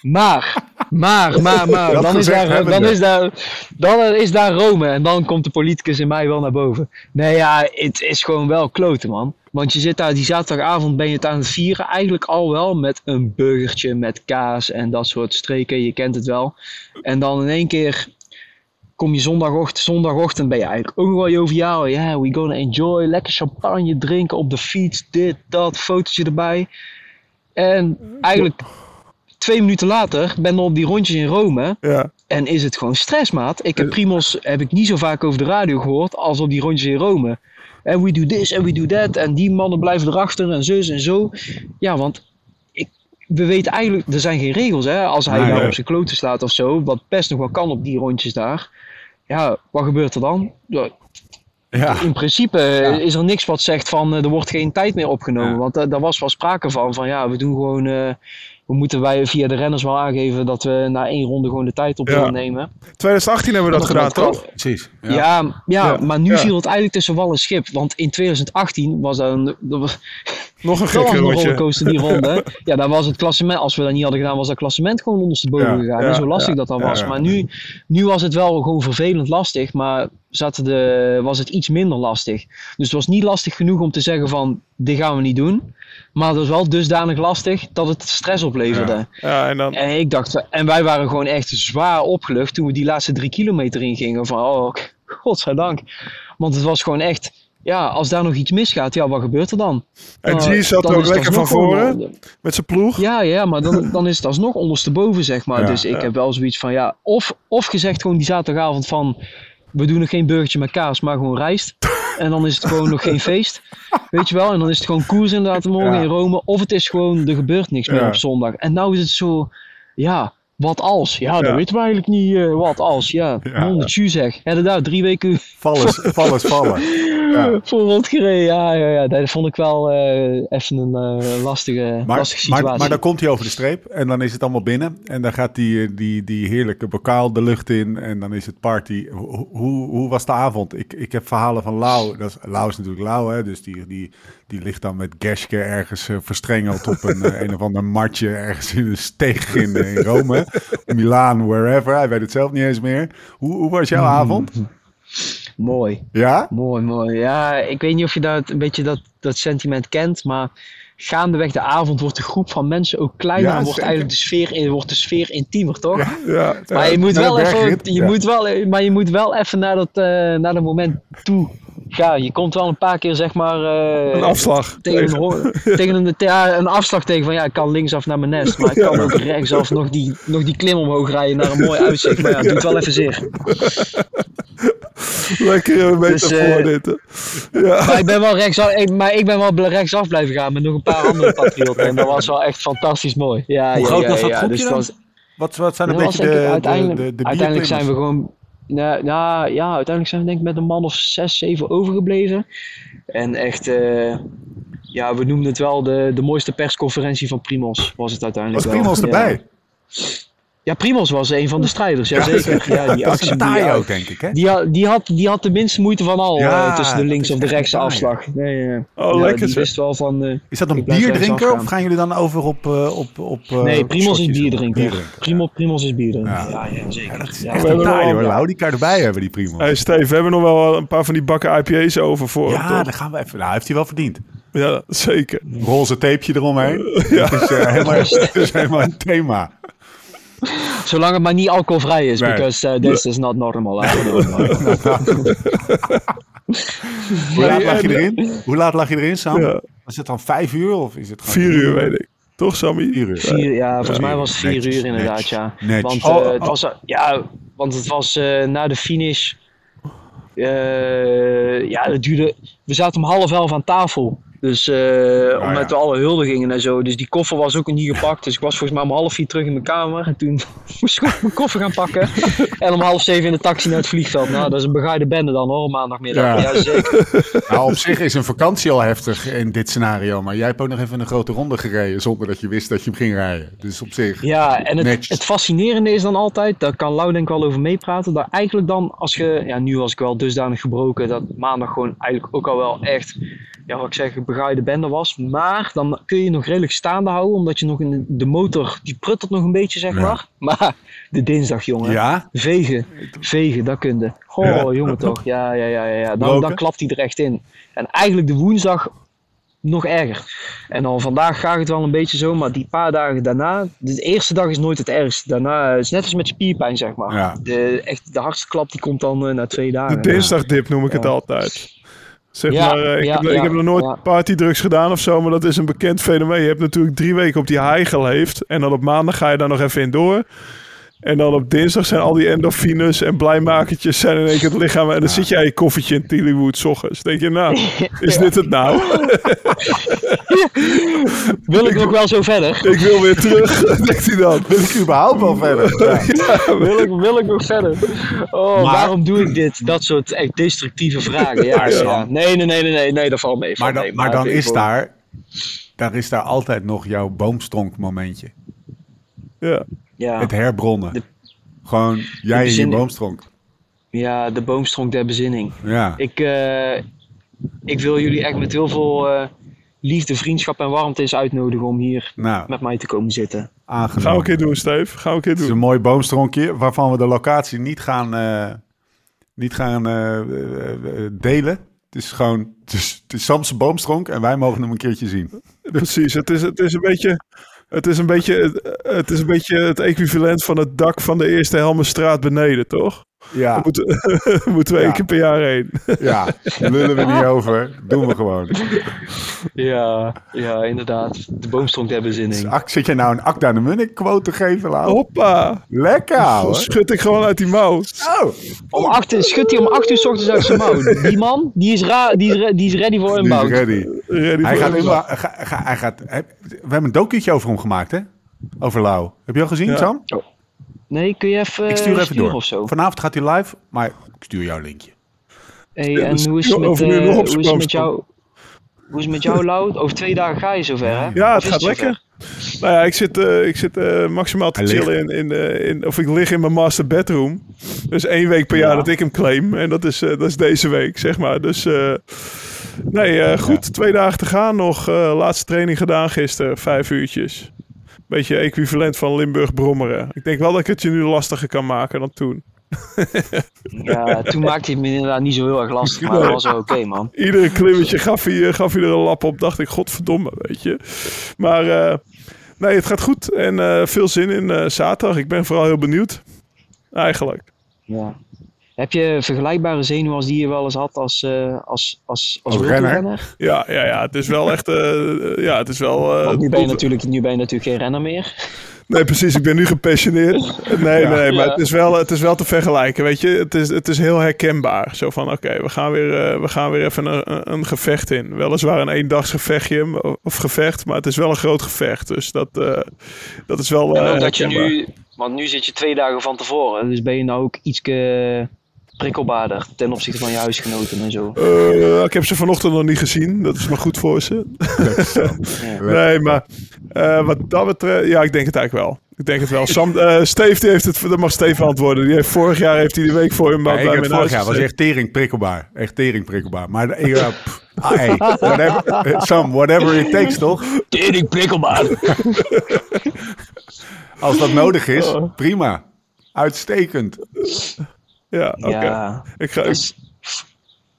[SPEAKER 5] Maar, maar, maar, maar,
[SPEAKER 2] Dat
[SPEAKER 5] dan is, daar, dan, is daar, dan is daar Rome en dan komt de politicus in mij wel naar boven. Nee ja, het is gewoon wel kloten man. Want je zit daar, die zaterdagavond ben je het aan het vieren, eigenlijk al wel met een burgertje, met kaas en dat soort streken, je kent het wel. En dan in één keer kom je zondagochtend, zondagochtend ben je eigenlijk ook wel joviaal. Ja, yeah, we gonna enjoy, lekker champagne drinken op de fiets, dit, dat, fotootje erbij. En eigenlijk twee minuten later ben je op die rondjes in Rome
[SPEAKER 4] Ja,
[SPEAKER 5] en is het gewoon stress, maat. Ik heb Primos heb ik niet zo vaak over de radio gehoord als op die rondjes in Rome. En we do this en we do that. En die mannen blijven erachter en zus en zo. Ja, want ik, we weten eigenlijk, er zijn geen regels hè. Als hij daar op zijn kloten slaat of zo, wat best nog wel kan op die rondjes daar. Ja, wat gebeurt er dan? Ja, in principe eh, is er niks wat zegt van eh, er wordt geen tijd meer opgenomen.
[SPEAKER 2] Ja.
[SPEAKER 5] Want eh, daar was wel sprake van, van ja, we doen gewoon, we moeten wij via de renners wel aangeven dat we na één ronde gewoon de tijd op
[SPEAKER 4] Ja.
[SPEAKER 5] willen nemen.
[SPEAKER 4] 2018 hebben we dat gedaan, toch?
[SPEAKER 2] Precies.
[SPEAKER 5] Ja, ja,
[SPEAKER 4] Ja.
[SPEAKER 5] maar nu
[SPEAKER 4] Ja.
[SPEAKER 5] viel het eigenlijk tussen wal en schip. Want in 2018 was dat een, dat was,
[SPEAKER 4] Nog een gekke
[SPEAKER 5] rollercoaster die ronde. Ja, daar was het klassement, als we dat niet hadden gedaan, was dat klassement gewoon ondersteboven
[SPEAKER 2] Ja,
[SPEAKER 5] gegaan.
[SPEAKER 4] ja,
[SPEAKER 5] zo lastig dat dat
[SPEAKER 2] ja,
[SPEAKER 5] was. Maar nu, nu was het wel gewoon vervelend lastig, maar zaten de, was het iets minder lastig. Dus het was niet lastig genoeg om te zeggen van, dit gaan we niet doen. Maar het was wel dusdanig lastig dat het stress opleverde.
[SPEAKER 4] Ja, en dan...
[SPEAKER 5] En ik dacht, en wij waren gewoon echt zwaar opgelucht toen we die laatste drie kilometer ingingen. Van, oh, godzijdank. Want het was gewoon echt, ja, als daar nog iets misgaat, ja, wat gebeurt er dan?
[SPEAKER 4] En G zat
[SPEAKER 5] dan
[SPEAKER 4] ook lekker van voren met zijn ploeg.
[SPEAKER 5] Ja, ja, maar dan, dan is het alsnog ondersteboven, zeg maar.
[SPEAKER 2] Ja,
[SPEAKER 5] dus ik
[SPEAKER 4] ja.
[SPEAKER 5] heb wel zoiets van, ja, of, of gezegd gewoon die zaterdagavond van, we doen nog geen burgertje met kaas, maar gewoon rijst. En dan is het gewoon nog geen feest. Weet je wel? En dan is het gewoon koers inderdaad morgen
[SPEAKER 2] Ja.
[SPEAKER 5] in Rome. Of het is gewoon, er gebeurt niks meer op zondag. En nou is het zo, ja, wat als? Ja, dat
[SPEAKER 4] Ja.
[SPEAKER 5] weten we eigenlijk niet. eh, wat als? Ja,
[SPEAKER 2] Ja.
[SPEAKER 5] 100 jus zeg. Hebben daar drie weken
[SPEAKER 2] Vallen, vallen, vallen. Ja.
[SPEAKER 5] voor rondgereden. Ja, ja, ja, dat vond ik wel eh, even een eh, lastige,
[SPEAKER 2] Maar,
[SPEAKER 5] lastige situatie.
[SPEAKER 2] maar, maar dan komt hij over de streep en dan is het allemaal binnen. En dan gaat die, die, die heerlijke bokaal de lucht in en dan is het party. Hoe, hoe, hoe was de avond? Ik, ik heb verhalen van Lau. Dat is, Lau is natuurlijk Lau, hè? dus die, die, die ligt dan met Gerske ergens verstrengeld op een, een of ander matje ergens in een steeg in, in Rome. Milaan, wherever. Hij weet het zelf niet eens meer. Hoe, hoe was jouw avond?
[SPEAKER 5] Mooi.
[SPEAKER 2] Ja?
[SPEAKER 5] Mooi, mooi. Ja, ik weet niet of je dat, een beetje dat, dat sentiment kent, maar gaandeweg de avond wordt de groep van mensen ook kleiner
[SPEAKER 2] Ja,
[SPEAKER 5] en wordt
[SPEAKER 2] zeker.
[SPEAKER 5] eigenlijk de sfeer, wordt de sfeer intiemer, toch?
[SPEAKER 2] Ja.
[SPEAKER 4] Ja,
[SPEAKER 5] Maar je moet wel even, je moet wel, maar je moet wel even naar dat, eh, naar dat moment toe ja, je komt wel een paar keer zeg maar eh,
[SPEAKER 4] Een afslag.
[SPEAKER 5] tegen, een, tegen een, ja, een afslag tegen van ja, ik kan linksaf naar mijn nest, maar ik kan ook rechtsaf nog die, nog die klim omhoog rijden naar een mooi uitzicht. Maar ja, het doet wel even zeer.
[SPEAKER 4] Lekker een
[SPEAKER 5] Dus,
[SPEAKER 4] metafoor
[SPEAKER 5] eh.
[SPEAKER 4] Ja.
[SPEAKER 5] Maar ik ben wel rechtsaf, ik, maar ik ben wel rechtsaf blijven gaan met nog een paar andere patriotten. En dat was wel echt fantastisch mooi. Ja,
[SPEAKER 2] Hoe
[SPEAKER 5] ja,
[SPEAKER 2] groot
[SPEAKER 5] ja,
[SPEAKER 2] was dat
[SPEAKER 5] ja,
[SPEAKER 2] groepje
[SPEAKER 5] dus
[SPEAKER 2] dan?
[SPEAKER 5] dat was-
[SPEAKER 2] Wat, wat zijn een beetje de,
[SPEAKER 5] uiteindelijk,
[SPEAKER 2] de, de, de
[SPEAKER 5] uiteindelijk zijn we gewoon. Nou, nou, ja, uiteindelijk zijn we denk ik met een man of zes, zeven overgebleven. En echt, eh, ja, we noemden het wel de, de mooiste persconferentie van Primos. Was het uiteindelijk
[SPEAKER 2] Was. Primos erbij?
[SPEAKER 5] Ja, Primos was een van de strijders, ja, zeker. Ja, die
[SPEAKER 2] Dat is
[SPEAKER 5] actie,
[SPEAKER 2] een
[SPEAKER 5] die,
[SPEAKER 2] taai
[SPEAKER 5] ja,
[SPEAKER 2] ook, denk ik, hè?
[SPEAKER 5] die, had, die, had, die had de minste moeite van al
[SPEAKER 2] Ja,
[SPEAKER 5] eh, tussen de links of de
[SPEAKER 2] echt
[SPEAKER 5] rechtse afslag. Nee, ja.
[SPEAKER 4] Oh,
[SPEAKER 5] Ja,
[SPEAKER 4] lekker
[SPEAKER 5] Die
[SPEAKER 4] zeg.
[SPEAKER 5] wist wel van. eh,
[SPEAKER 2] Is dat een bierdrinker of
[SPEAKER 5] gaan.
[SPEAKER 2] jullie dan over op... eh, op, op eh,
[SPEAKER 5] nee, Primos is bierdrinker.
[SPEAKER 2] Bierdrinker.
[SPEAKER 5] Primo, Primos is bierdrinker.
[SPEAKER 2] Ja.
[SPEAKER 5] Ja, ja, zeker.
[SPEAKER 2] Dat is
[SPEAKER 5] Ja,
[SPEAKER 2] echt een taai hoor,
[SPEAKER 5] ja.
[SPEAKER 2] Lau. Die je erbij hebben, die Primos.
[SPEAKER 4] Hey Steve, we hebben nog wel een paar van die bakken IPA's over voor
[SPEAKER 2] Ja, dan gaan we even... Nou, heeft hij wel verdiend.
[SPEAKER 4] Ja, zeker.
[SPEAKER 2] Roze tapeje eromheen. Eh, helemaal, dat is helemaal een thema.
[SPEAKER 5] Zolang het maar niet alcoholvrij is,
[SPEAKER 2] Nee.
[SPEAKER 5] because uh, this is not normal.
[SPEAKER 2] Hoe laat lag je erin? Hoe laat lag je erin, Sam?
[SPEAKER 4] Ja.
[SPEAKER 2] Was het dan vijf uur of is het gewoon
[SPEAKER 4] Vier uur, weet ik. Toch, Sammy?
[SPEAKER 2] Vier uur.
[SPEAKER 5] Vier, ja, volgens mij was het vier
[SPEAKER 2] Netjes,
[SPEAKER 5] uur inderdaad,
[SPEAKER 2] netjes,
[SPEAKER 5] ja.
[SPEAKER 2] netjes.
[SPEAKER 5] Want,
[SPEAKER 4] Oh,
[SPEAKER 5] eh, het
[SPEAKER 4] oh.
[SPEAKER 5] was, eh, ja, want het was eh, na de finish. eh, ja, het duurde. We zaten om half elf aan tafel. Dus eh
[SPEAKER 2] ja.
[SPEAKER 5] met alle huldigingen en zo. Dus die koffer was ook niet gepakt. Dus ik was volgens mij om half vier terug in mijn kamer. En toen moest ik mijn koffer gaan pakken. en om half zeven in de taxi naar het vliegveld. Nou, dat is een begaaide bende dan hoor, maandagmiddag.
[SPEAKER 2] Ja.
[SPEAKER 5] Ja, zeker.
[SPEAKER 2] Nou, op zich is een vakantie al heftig in dit scenario. Maar jij hebt ook nog even een grote ronde gereden zonder dat je wist dat je hem ging rijden. Dus op zich.
[SPEAKER 5] Ja, en het, het fascinerende is dan altijd, daar kan Lau denk ik wel over meepraten, dat eigenlijk dan als je, ja nu was ik wel dusdanig gebroken dat maandag gewoon eigenlijk ook al wel echt, ja wat ik zeg, begaaide bende was. Maar dan kun je nog redelijk staande houden, omdat je nog in de, de motor, die pruttelt nog een beetje zeg
[SPEAKER 2] Ja.
[SPEAKER 5] maar. Maar de dinsdag jongen,
[SPEAKER 2] Ja,
[SPEAKER 5] vegen, vegen, dat kun je. Oh
[SPEAKER 2] Ja.
[SPEAKER 5] jongen toch, ja ja ja ja, ja. Dan, dan klapt hij er echt in. En eigenlijk de woensdag nog erger. En dan vandaag gaat het wel een beetje zo, maar die paar dagen daarna, de eerste dag is nooit het ergste. Daarna is net als met spierpijn, zeg maar.
[SPEAKER 2] Ja.
[SPEAKER 5] De, echt, de hardste klap die komt dan eh, na twee
[SPEAKER 4] De
[SPEAKER 5] dagen.
[SPEAKER 4] dinsdagdip noem ik het altijd. Zeg
[SPEAKER 5] Ja,
[SPEAKER 4] maar, eh, ik,
[SPEAKER 5] ja,
[SPEAKER 4] heb, ik heb nog nooit partydrugs gedaan of zo, maar dat is een bekend fenomeen. Je hebt natuurlijk drie weken op die high geleefd en dan op maandag ga je daar nog even in door. En dan op dinsdag zijn al die endorfines en blijmakertjes zijn in één keer het lichaam. En dan zit jij in je koffietje in Tillywood ochtends. denk je, nou, is dit het nou?
[SPEAKER 5] Wil ik nog wel zo verder?
[SPEAKER 4] ik wil weer terug, denkt hij dan.
[SPEAKER 2] wil ik überhaupt wel verder? Ja.
[SPEAKER 5] wil, ik, wil ik nog verder? Oh,
[SPEAKER 2] Maar-
[SPEAKER 5] waarom doe ik dit? Dat soort echt destructieve vragen. Ja. Nee, nee, nee, nee, nee, nee, dat valt mee.
[SPEAKER 2] Maar dan,
[SPEAKER 5] mee.
[SPEAKER 2] maar dan is daar, daar is daar altijd nog jouw boomstronk momentje.
[SPEAKER 4] Ja.
[SPEAKER 5] Ja.
[SPEAKER 2] Het herbronnen.
[SPEAKER 5] De-
[SPEAKER 2] Gewoon jij en je boomstronk.
[SPEAKER 5] ja, de boomstronk der bezinning.
[SPEAKER 2] Ja.
[SPEAKER 5] Ik, eh, ik wil jullie echt met heel veel eh, liefde, vriendschap en warmte eens uitnodigen om hier
[SPEAKER 2] Nou,
[SPEAKER 5] met mij te komen zitten.
[SPEAKER 2] aangenomen.
[SPEAKER 4] Gaan we een keer doen, Steve. Gaan we een keer
[SPEAKER 2] Het is een
[SPEAKER 4] doen.
[SPEAKER 2] mooi boomstronkje waarvan we de locatie niet gaan, eh, niet gaan delen. Het is gewoon, het is, het is Sam's boomstronk en wij mogen hem een keertje zien.
[SPEAKER 4] Precies, het is, het is een beetje... Het is, een beetje, het, is een beetje het equivalent van het dak van de eerste Helmenstraat beneden, toch?
[SPEAKER 2] Ja,
[SPEAKER 4] Daar moeten, moeten we
[SPEAKER 2] Ja.
[SPEAKER 4] één keer per jaar heen.
[SPEAKER 2] ja, daar lullen we niet over. Doen we gewoon.
[SPEAKER 5] Ja, ja, inderdaad. De boomstronk der bezinning.
[SPEAKER 2] Ak- Zit jij nou een Akda de Munnik quote te geven, Lau?
[SPEAKER 4] Hoppa!
[SPEAKER 2] Lekker, ouwe.
[SPEAKER 4] schud ik gewoon uit die mouw.
[SPEAKER 2] Oh,
[SPEAKER 5] Om acht uur, schudt hij om 8 uur s ochtends uit zijn mouw. Die man, die is, ra die is, re- die is ready voor
[SPEAKER 2] die
[SPEAKER 5] inbouw.
[SPEAKER 2] is ready.
[SPEAKER 4] Ready
[SPEAKER 2] Hij gaat, ga- ga- hij gaat, we hebben een docuutje over hem gemaakt, hè? Over Lau. Heb je al gezien,
[SPEAKER 4] Ja.
[SPEAKER 2] Sam?
[SPEAKER 5] Nee, kun je even
[SPEAKER 2] Ik stuur
[SPEAKER 5] eh,
[SPEAKER 2] even door.
[SPEAKER 5] of zo?
[SPEAKER 2] Vanavond gaat hij live, maar ik stuur jou een linkje.
[SPEAKER 5] Hey,
[SPEAKER 4] Ja,
[SPEAKER 5] en
[SPEAKER 4] dus
[SPEAKER 5] hoe is het met, eh, hoe is het met jou? Hoe is het met jou, Lau? Over twee dagen ga je zover, hè?
[SPEAKER 4] Ja, het gaat lekker. Nou ja, ik zit, eh, ik zit eh, maximaal te
[SPEAKER 2] Hij
[SPEAKER 4] chillen in, in, eh, in... Of ik lig in mijn master bedroom. Dus één week per jaar
[SPEAKER 5] Ja.
[SPEAKER 4] dat ik hem claim. En dat is, eh, dat is deze week, zeg maar. Dus... eh, nee, eh, goed. Twee dagen te gaan nog. eh, laatste training gedaan gisteren. Vijf uurtjes. Beetje equivalent van Limburg brommeren. Ik denk wel dat ik het je nu lastiger kan maken dan toen.
[SPEAKER 5] Ja, toen maakte hij het me inderdaad niet zo heel erg lastig, maar dat was wel oké, man.
[SPEAKER 4] Iedere klimmetje gaf hij, eh, gaf hij er een lap op. Dacht ik, godverdomme, weet je. Maar eh, nee, het gaat goed. En eh, veel zin in zaterdag. Ik ben vooral heel benieuwd. Eigenlijk.
[SPEAKER 5] Ja. Heb je vergelijkbare zenuwen als die je wel eens had als, eh, als, als, als,
[SPEAKER 2] Als renner?
[SPEAKER 5] wielrenner?
[SPEAKER 4] Ja, ja, ja, het is wel echt... eh, ja, het is wel... eh,
[SPEAKER 5] nu ben, je natuurlijk, nu ben je natuurlijk geen renner meer.
[SPEAKER 4] Nee, precies. Ik ben nu gepensioneerd. Nee, nee, maar
[SPEAKER 5] Ja.
[SPEAKER 4] het, is wel, het is wel te vergelijken, weet je. Het is, het is heel herkenbaar. Zo van, oké, we gaan weer, eh, we gaan weer even een, een- gevecht in. Weliswaar een eendagsgevechtje, of gevecht, maar het is wel een groot gevecht. Dus dat, eh, dat is wel
[SPEAKER 5] En ook dat je nu, want nu zit je twee dagen van tevoren. Dus ben je nou ook iets prikkelbaarder ten opzichte van je huisgenoten en zo.
[SPEAKER 4] Eh, ik heb ze vanochtend nog niet gezien. Dat is maar goed voor ze.
[SPEAKER 5] Ja.
[SPEAKER 4] Nee, maar eh, wat dat betreft, ja, ik denk het eigenlijk wel. Ik denk het wel. Sam, eh, Steve, die heeft het, dat mag Steve antwoorden. Die heeft, vorig jaar heeft hij de week voor hem
[SPEAKER 2] Nee,
[SPEAKER 4] bij
[SPEAKER 2] ik vorig jaar was echt tering prikkelbaar. Echt tering prikkelbaar. Maar ik, ja, pff, ah, hey, whatever, Sam, whatever it takes, toch?
[SPEAKER 5] Tering prikkelbaar.
[SPEAKER 2] Als dat nodig is, prima. Uitstekend.
[SPEAKER 4] Ja, oké.
[SPEAKER 5] Ja,
[SPEAKER 4] Ik ga,
[SPEAKER 5] dus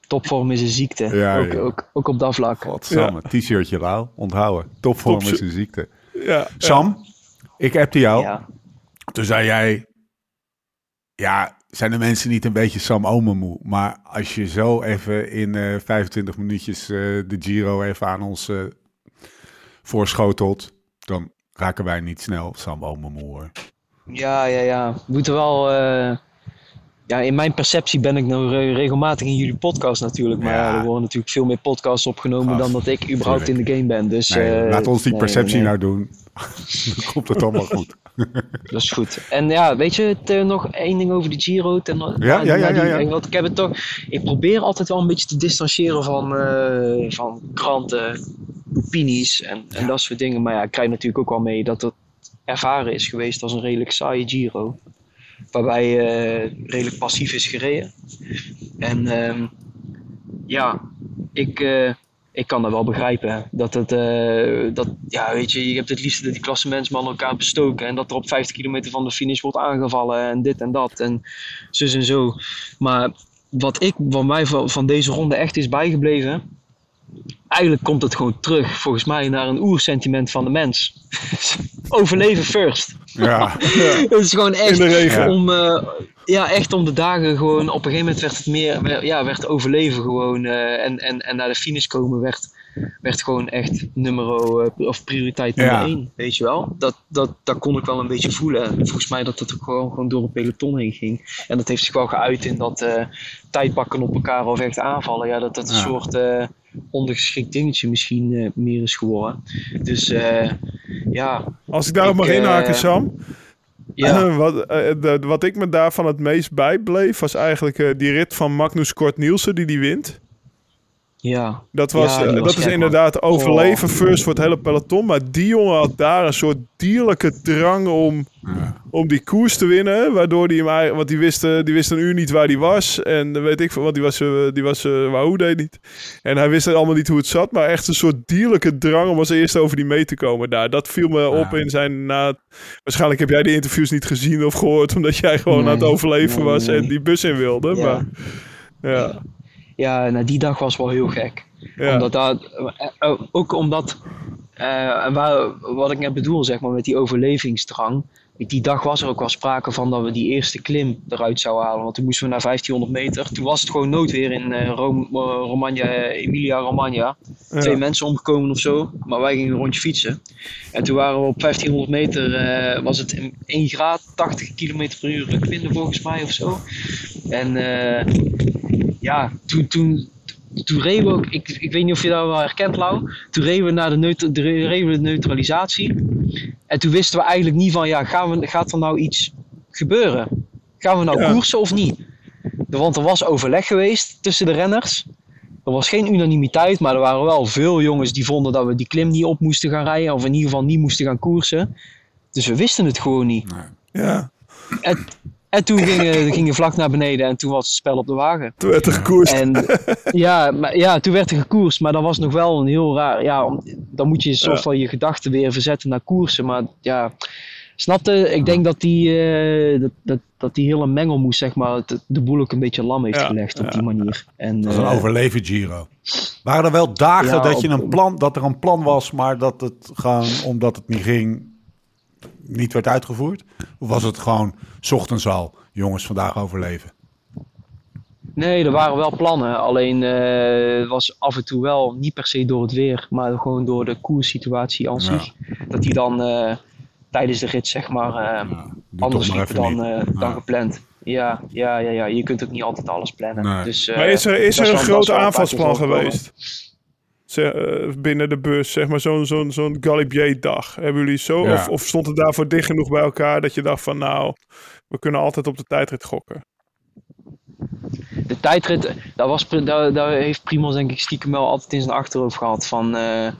[SPEAKER 5] topvorm is een ziekte.
[SPEAKER 2] Ja,
[SPEAKER 5] ook,
[SPEAKER 2] ja.
[SPEAKER 5] Ook, ook op dat vlak.
[SPEAKER 2] Wat Sam, t-shirtje Lau, onthouden. Topvorm
[SPEAKER 4] Top-
[SPEAKER 2] is een ziekte.
[SPEAKER 4] ja,
[SPEAKER 2] Sam, ik appte jou.
[SPEAKER 5] Ja.
[SPEAKER 2] Toen zei jij, ja, zijn de mensen niet een beetje Sam Omen moe? Maar als je zo even in eh 25 minuutjes eh, de Giro even aan ons eh, voorschotelt, dan raken wij niet snel Sam Omen moe hoor.
[SPEAKER 5] Ja, ja, ja. We moeten wel. Eh, ja, in mijn perceptie ben ik nou re- regelmatig in jullie podcast natuurlijk. Maar
[SPEAKER 2] Ja.
[SPEAKER 5] ja, er worden natuurlijk veel meer podcasts opgenomen dan dat ik überhaupt in de game ben. Dus,
[SPEAKER 2] Nee,
[SPEAKER 5] eh,
[SPEAKER 2] laat ons die
[SPEAKER 5] nee,
[SPEAKER 2] perceptie
[SPEAKER 5] nee,
[SPEAKER 2] nou doen. dan komt het allemaal goed.
[SPEAKER 5] Dat is goed. En ja, weet je, het, eh, nog één ding over de Giro. Ten,
[SPEAKER 2] Ja, ja, ja,
[SPEAKER 5] die-
[SPEAKER 2] ja, ja.
[SPEAKER 5] Want ik heb het toch. Ik probeer altijd wel een beetje te distancieren van, eh, van kranten, opinies en, en dat soort dingen. Maar ja, ik krijg natuurlijk ook wel mee dat het ervaren is geweest als een redelijk saaie Giro. Waarbij eh, redelijk passief is gereden. En ehm, ja, ik, eh, ik kan dat wel begrijpen. Dat het, eh, dat, ja, weet je, je hebt het liefst dat die klassementsmannen elkaar bestoken. En dat er op 50 kilometer van de finish wordt aangevallen en dit en dat. En zus en zo. Maar wat ik, wat mij van, van deze ronde echt is bijgebleven. Eigenlijk komt het gewoon terug, volgens mij, naar een oersentiment van de mens. Overleven first.
[SPEAKER 2] Ja,
[SPEAKER 5] Het is gewoon echt
[SPEAKER 4] In de regen.
[SPEAKER 5] om, eh, ja, echt om de dagen gewoon. Op een gegeven moment werd het meer, ja, werd overleven gewoon. eh, en, en, en naar de finish komen werd, werd gewoon echt nummer, eh, of prioriteit nummer
[SPEAKER 2] Ja.
[SPEAKER 5] één. Weet je wel? Dat, dat, dat kon ik wel een beetje voelen. En Volgens mij dat het ook gewoon, gewoon door een peloton heen ging. En dat heeft zich wel geuit in dat tijdpakken op elkaar of echt aanvallen. Ja, dat dat een
[SPEAKER 2] Ja.
[SPEAKER 5] soort ondergeschikt dingetje misschien eh, meer is geworden. Dus eh, ja.
[SPEAKER 4] Als ik daarop mag
[SPEAKER 5] eh,
[SPEAKER 4] inhaken, Sam.
[SPEAKER 5] ja.
[SPEAKER 4] wat, de- wat ik me daarvan het meest bijbleef, was eigenlijk die rit van Magnus Kort Nielsen die die wint.
[SPEAKER 5] Ja,
[SPEAKER 4] Dat, was,
[SPEAKER 5] Ja,
[SPEAKER 4] eh,
[SPEAKER 5] was
[SPEAKER 4] dat is inderdaad overleven
[SPEAKER 5] Oh.
[SPEAKER 4] first voor het hele peloton. Maar die jongen had daar een soort dierlijke drang om, om die koers te winnen. Waardoor die hem eigenlijk, want die wist, die wist een uur niet waar die was. En weet ik veel, want die was, eh, die was eh, Wahoo deed niet. En hij wist allemaal niet hoe het zat. Maar echt een soort dierlijke drang om als eerste over die mee te komen daar. Dat viel me op in zijn... Na, waarschijnlijk heb jij die interviews niet gezien of gehoord. Omdat jij gewoon
[SPEAKER 5] Nee.
[SPEAKER 4] aan het overleven
[SPEAKER 5] Nee,
[SPEAKER 4] was en die bus in wilde.
[SPEAKER 5] Ja.
[SPEAKER 4] Maar ja,
[SPEAKER 5] Ja, nou, die dag was wel heel gek.
[SPEAKER 4] ja.
[SPEAKER 5] Omdat dat, eh, eh, ook omdat, waar, wat ik net bedoel, zeg maar, met die overlevingsdrang. Die dag was er ook wel sprake van dat we die eerste klim eruit zouden halen. Want toen moesten we naar 1500 meter. Toen was het gewoon noodweer in Rom, Romagna, eh, Emilia Romagna. Twee mensen omgekomen of zo. Maar wij gingen een rondje fietsen. En toen waren we op 1500 meter, was het in 1 graad, 80 km per uur rukwinden volgens mij of zo. En ja, toen, toen, toen reden we ook, ik, ik weet niet of je dat wel herkent Lau, toen reden we naar de, de, reden we de neutralisatie. En toen wisten we eigenlijk niet van, ja, gaan we, gaat er nou iets gebeuren? Gaan we nou
[SPEAKER 4] Ja.
[SPEAKER 5] koersen of niet? Want er was overleg geweest tussen de renners. Er was geen unanimiteit, maar er waren wel veel jongens die vonden dat we die klim niet op moesten gaan rijden. Of in ieder geval niet moesten gaan koersen. Dus we wisten het gewoon niet.
[SPEAKER 4] ja.
[SPEAKER 5] En, en toen gingen gingen vlak naar beneden en toen was het spel op de wagen.
[SPEAKER 4] Toen werd er gekoerst.
[SPEAKER 5] En ja, maar, ja, toen werd er gekoerst, maar dat was nog wel een heel raar. Ja, om- dan moet je een soort
[SPEAKER 4] Ja.
[SPEAKER 5] van je gedachten weer verzetten naar koersen. Maar ja, snapte? Ik denk dat die, eh, dat, dat, dat die hele mengelmoes, zeg maar, het- de boel ook een beetje lam heeft
[SPEAKER 4] Ja,
[SPEAKER 5] gelegd op die manier. En,
[SPEAKER 2] dat is een
[SPEAKER 5] eh,
[SPEAKER 2] overleven Giro. Waren er wel dagen
[SPEAKER 5] Ja,
[SPEAKER 2] dat, je
[SPEAKER 5] op-
[SPEAKER 2] een plan, dat er een plan was, maar dat het gewoon, omdat het niet ging, niet werd uitgevoerd? Of was het gewoon, 's ochtends al, jongens, vandaag overleven?
[SPEAKER 5] Nee, er waren wel plannen. Alleen eh, het was af en toe wel niet per se door het weer, maar gewoon door de koerssituatie aan zich. Dat die dan eh, tijdens de rit zeg maar eh, anders liepen
[SPEAKER 2] even
[SPEAKER 5] dan, eh, dan
[SPEAKER 2] Ja.
[SPEAKER 5] gepland. Ja, ja, ja, ja, je kunt ook niet altijd alles plannen.
[SPEAKER 2] Nee.
[SPEAKER 5] Dus, eh,
[SPEAKER 4] Maar is er, is er een
[SPEAKER 5] dat
[SPEAKER 4] groot aanvalsplan geweest? Zeg, eh, binnen de bus, zeg maar, zo'n zo'n zo'n Galibier-dag. Hebben jullie zo?
[SPEAKER 2] Ja.
[SPEAKER 4] Of, of stond het daarvoor dicht genoeg bij elkaar dat je dacht van, nou, we kunnen altijd op de tijdrit gokken?
[SPEAKER 5] De tijdrit, daar, was, daar, daar heeft Primoz denk ik stiekem wel altijd in zijn achterhoofd gehad van... eh,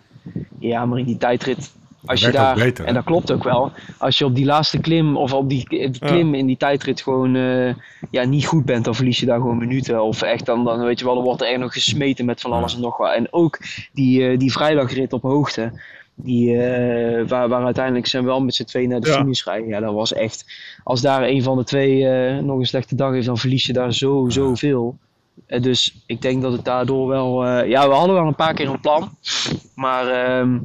[SPEAKER 5] ja, maar in die tijdrit, als je daar...
[SPEAKER 2] beter,
[SPEAKER 5] en dat klopt ook wel. Als je op die laatste klim of op die, die klim in die tijdrit gewoon eh, ja, niet goed bent, dan verlies je daar gewoon minuten. Of echt, dan, dan weet je wel, dan wordt er echt nog gesmeten met van alles en nog wat. En ook die, eh, die vrijdagrit op hoogte. Die, eh, waar, waar uiteindelijk zijn we wel met z'n tweeën naar de
[SPEAKER 4] Ja.
[SPEAKER 5] finish rijden. Ja, dat was echt. Als daar een van de twee eh, nog een slechte dag heeft, dan verlies je daar zo, zoveel. Eh, dus ik denk dat het daardoor wel. eh, ja, we hadden wel een paar keer een plan. Maar ehm,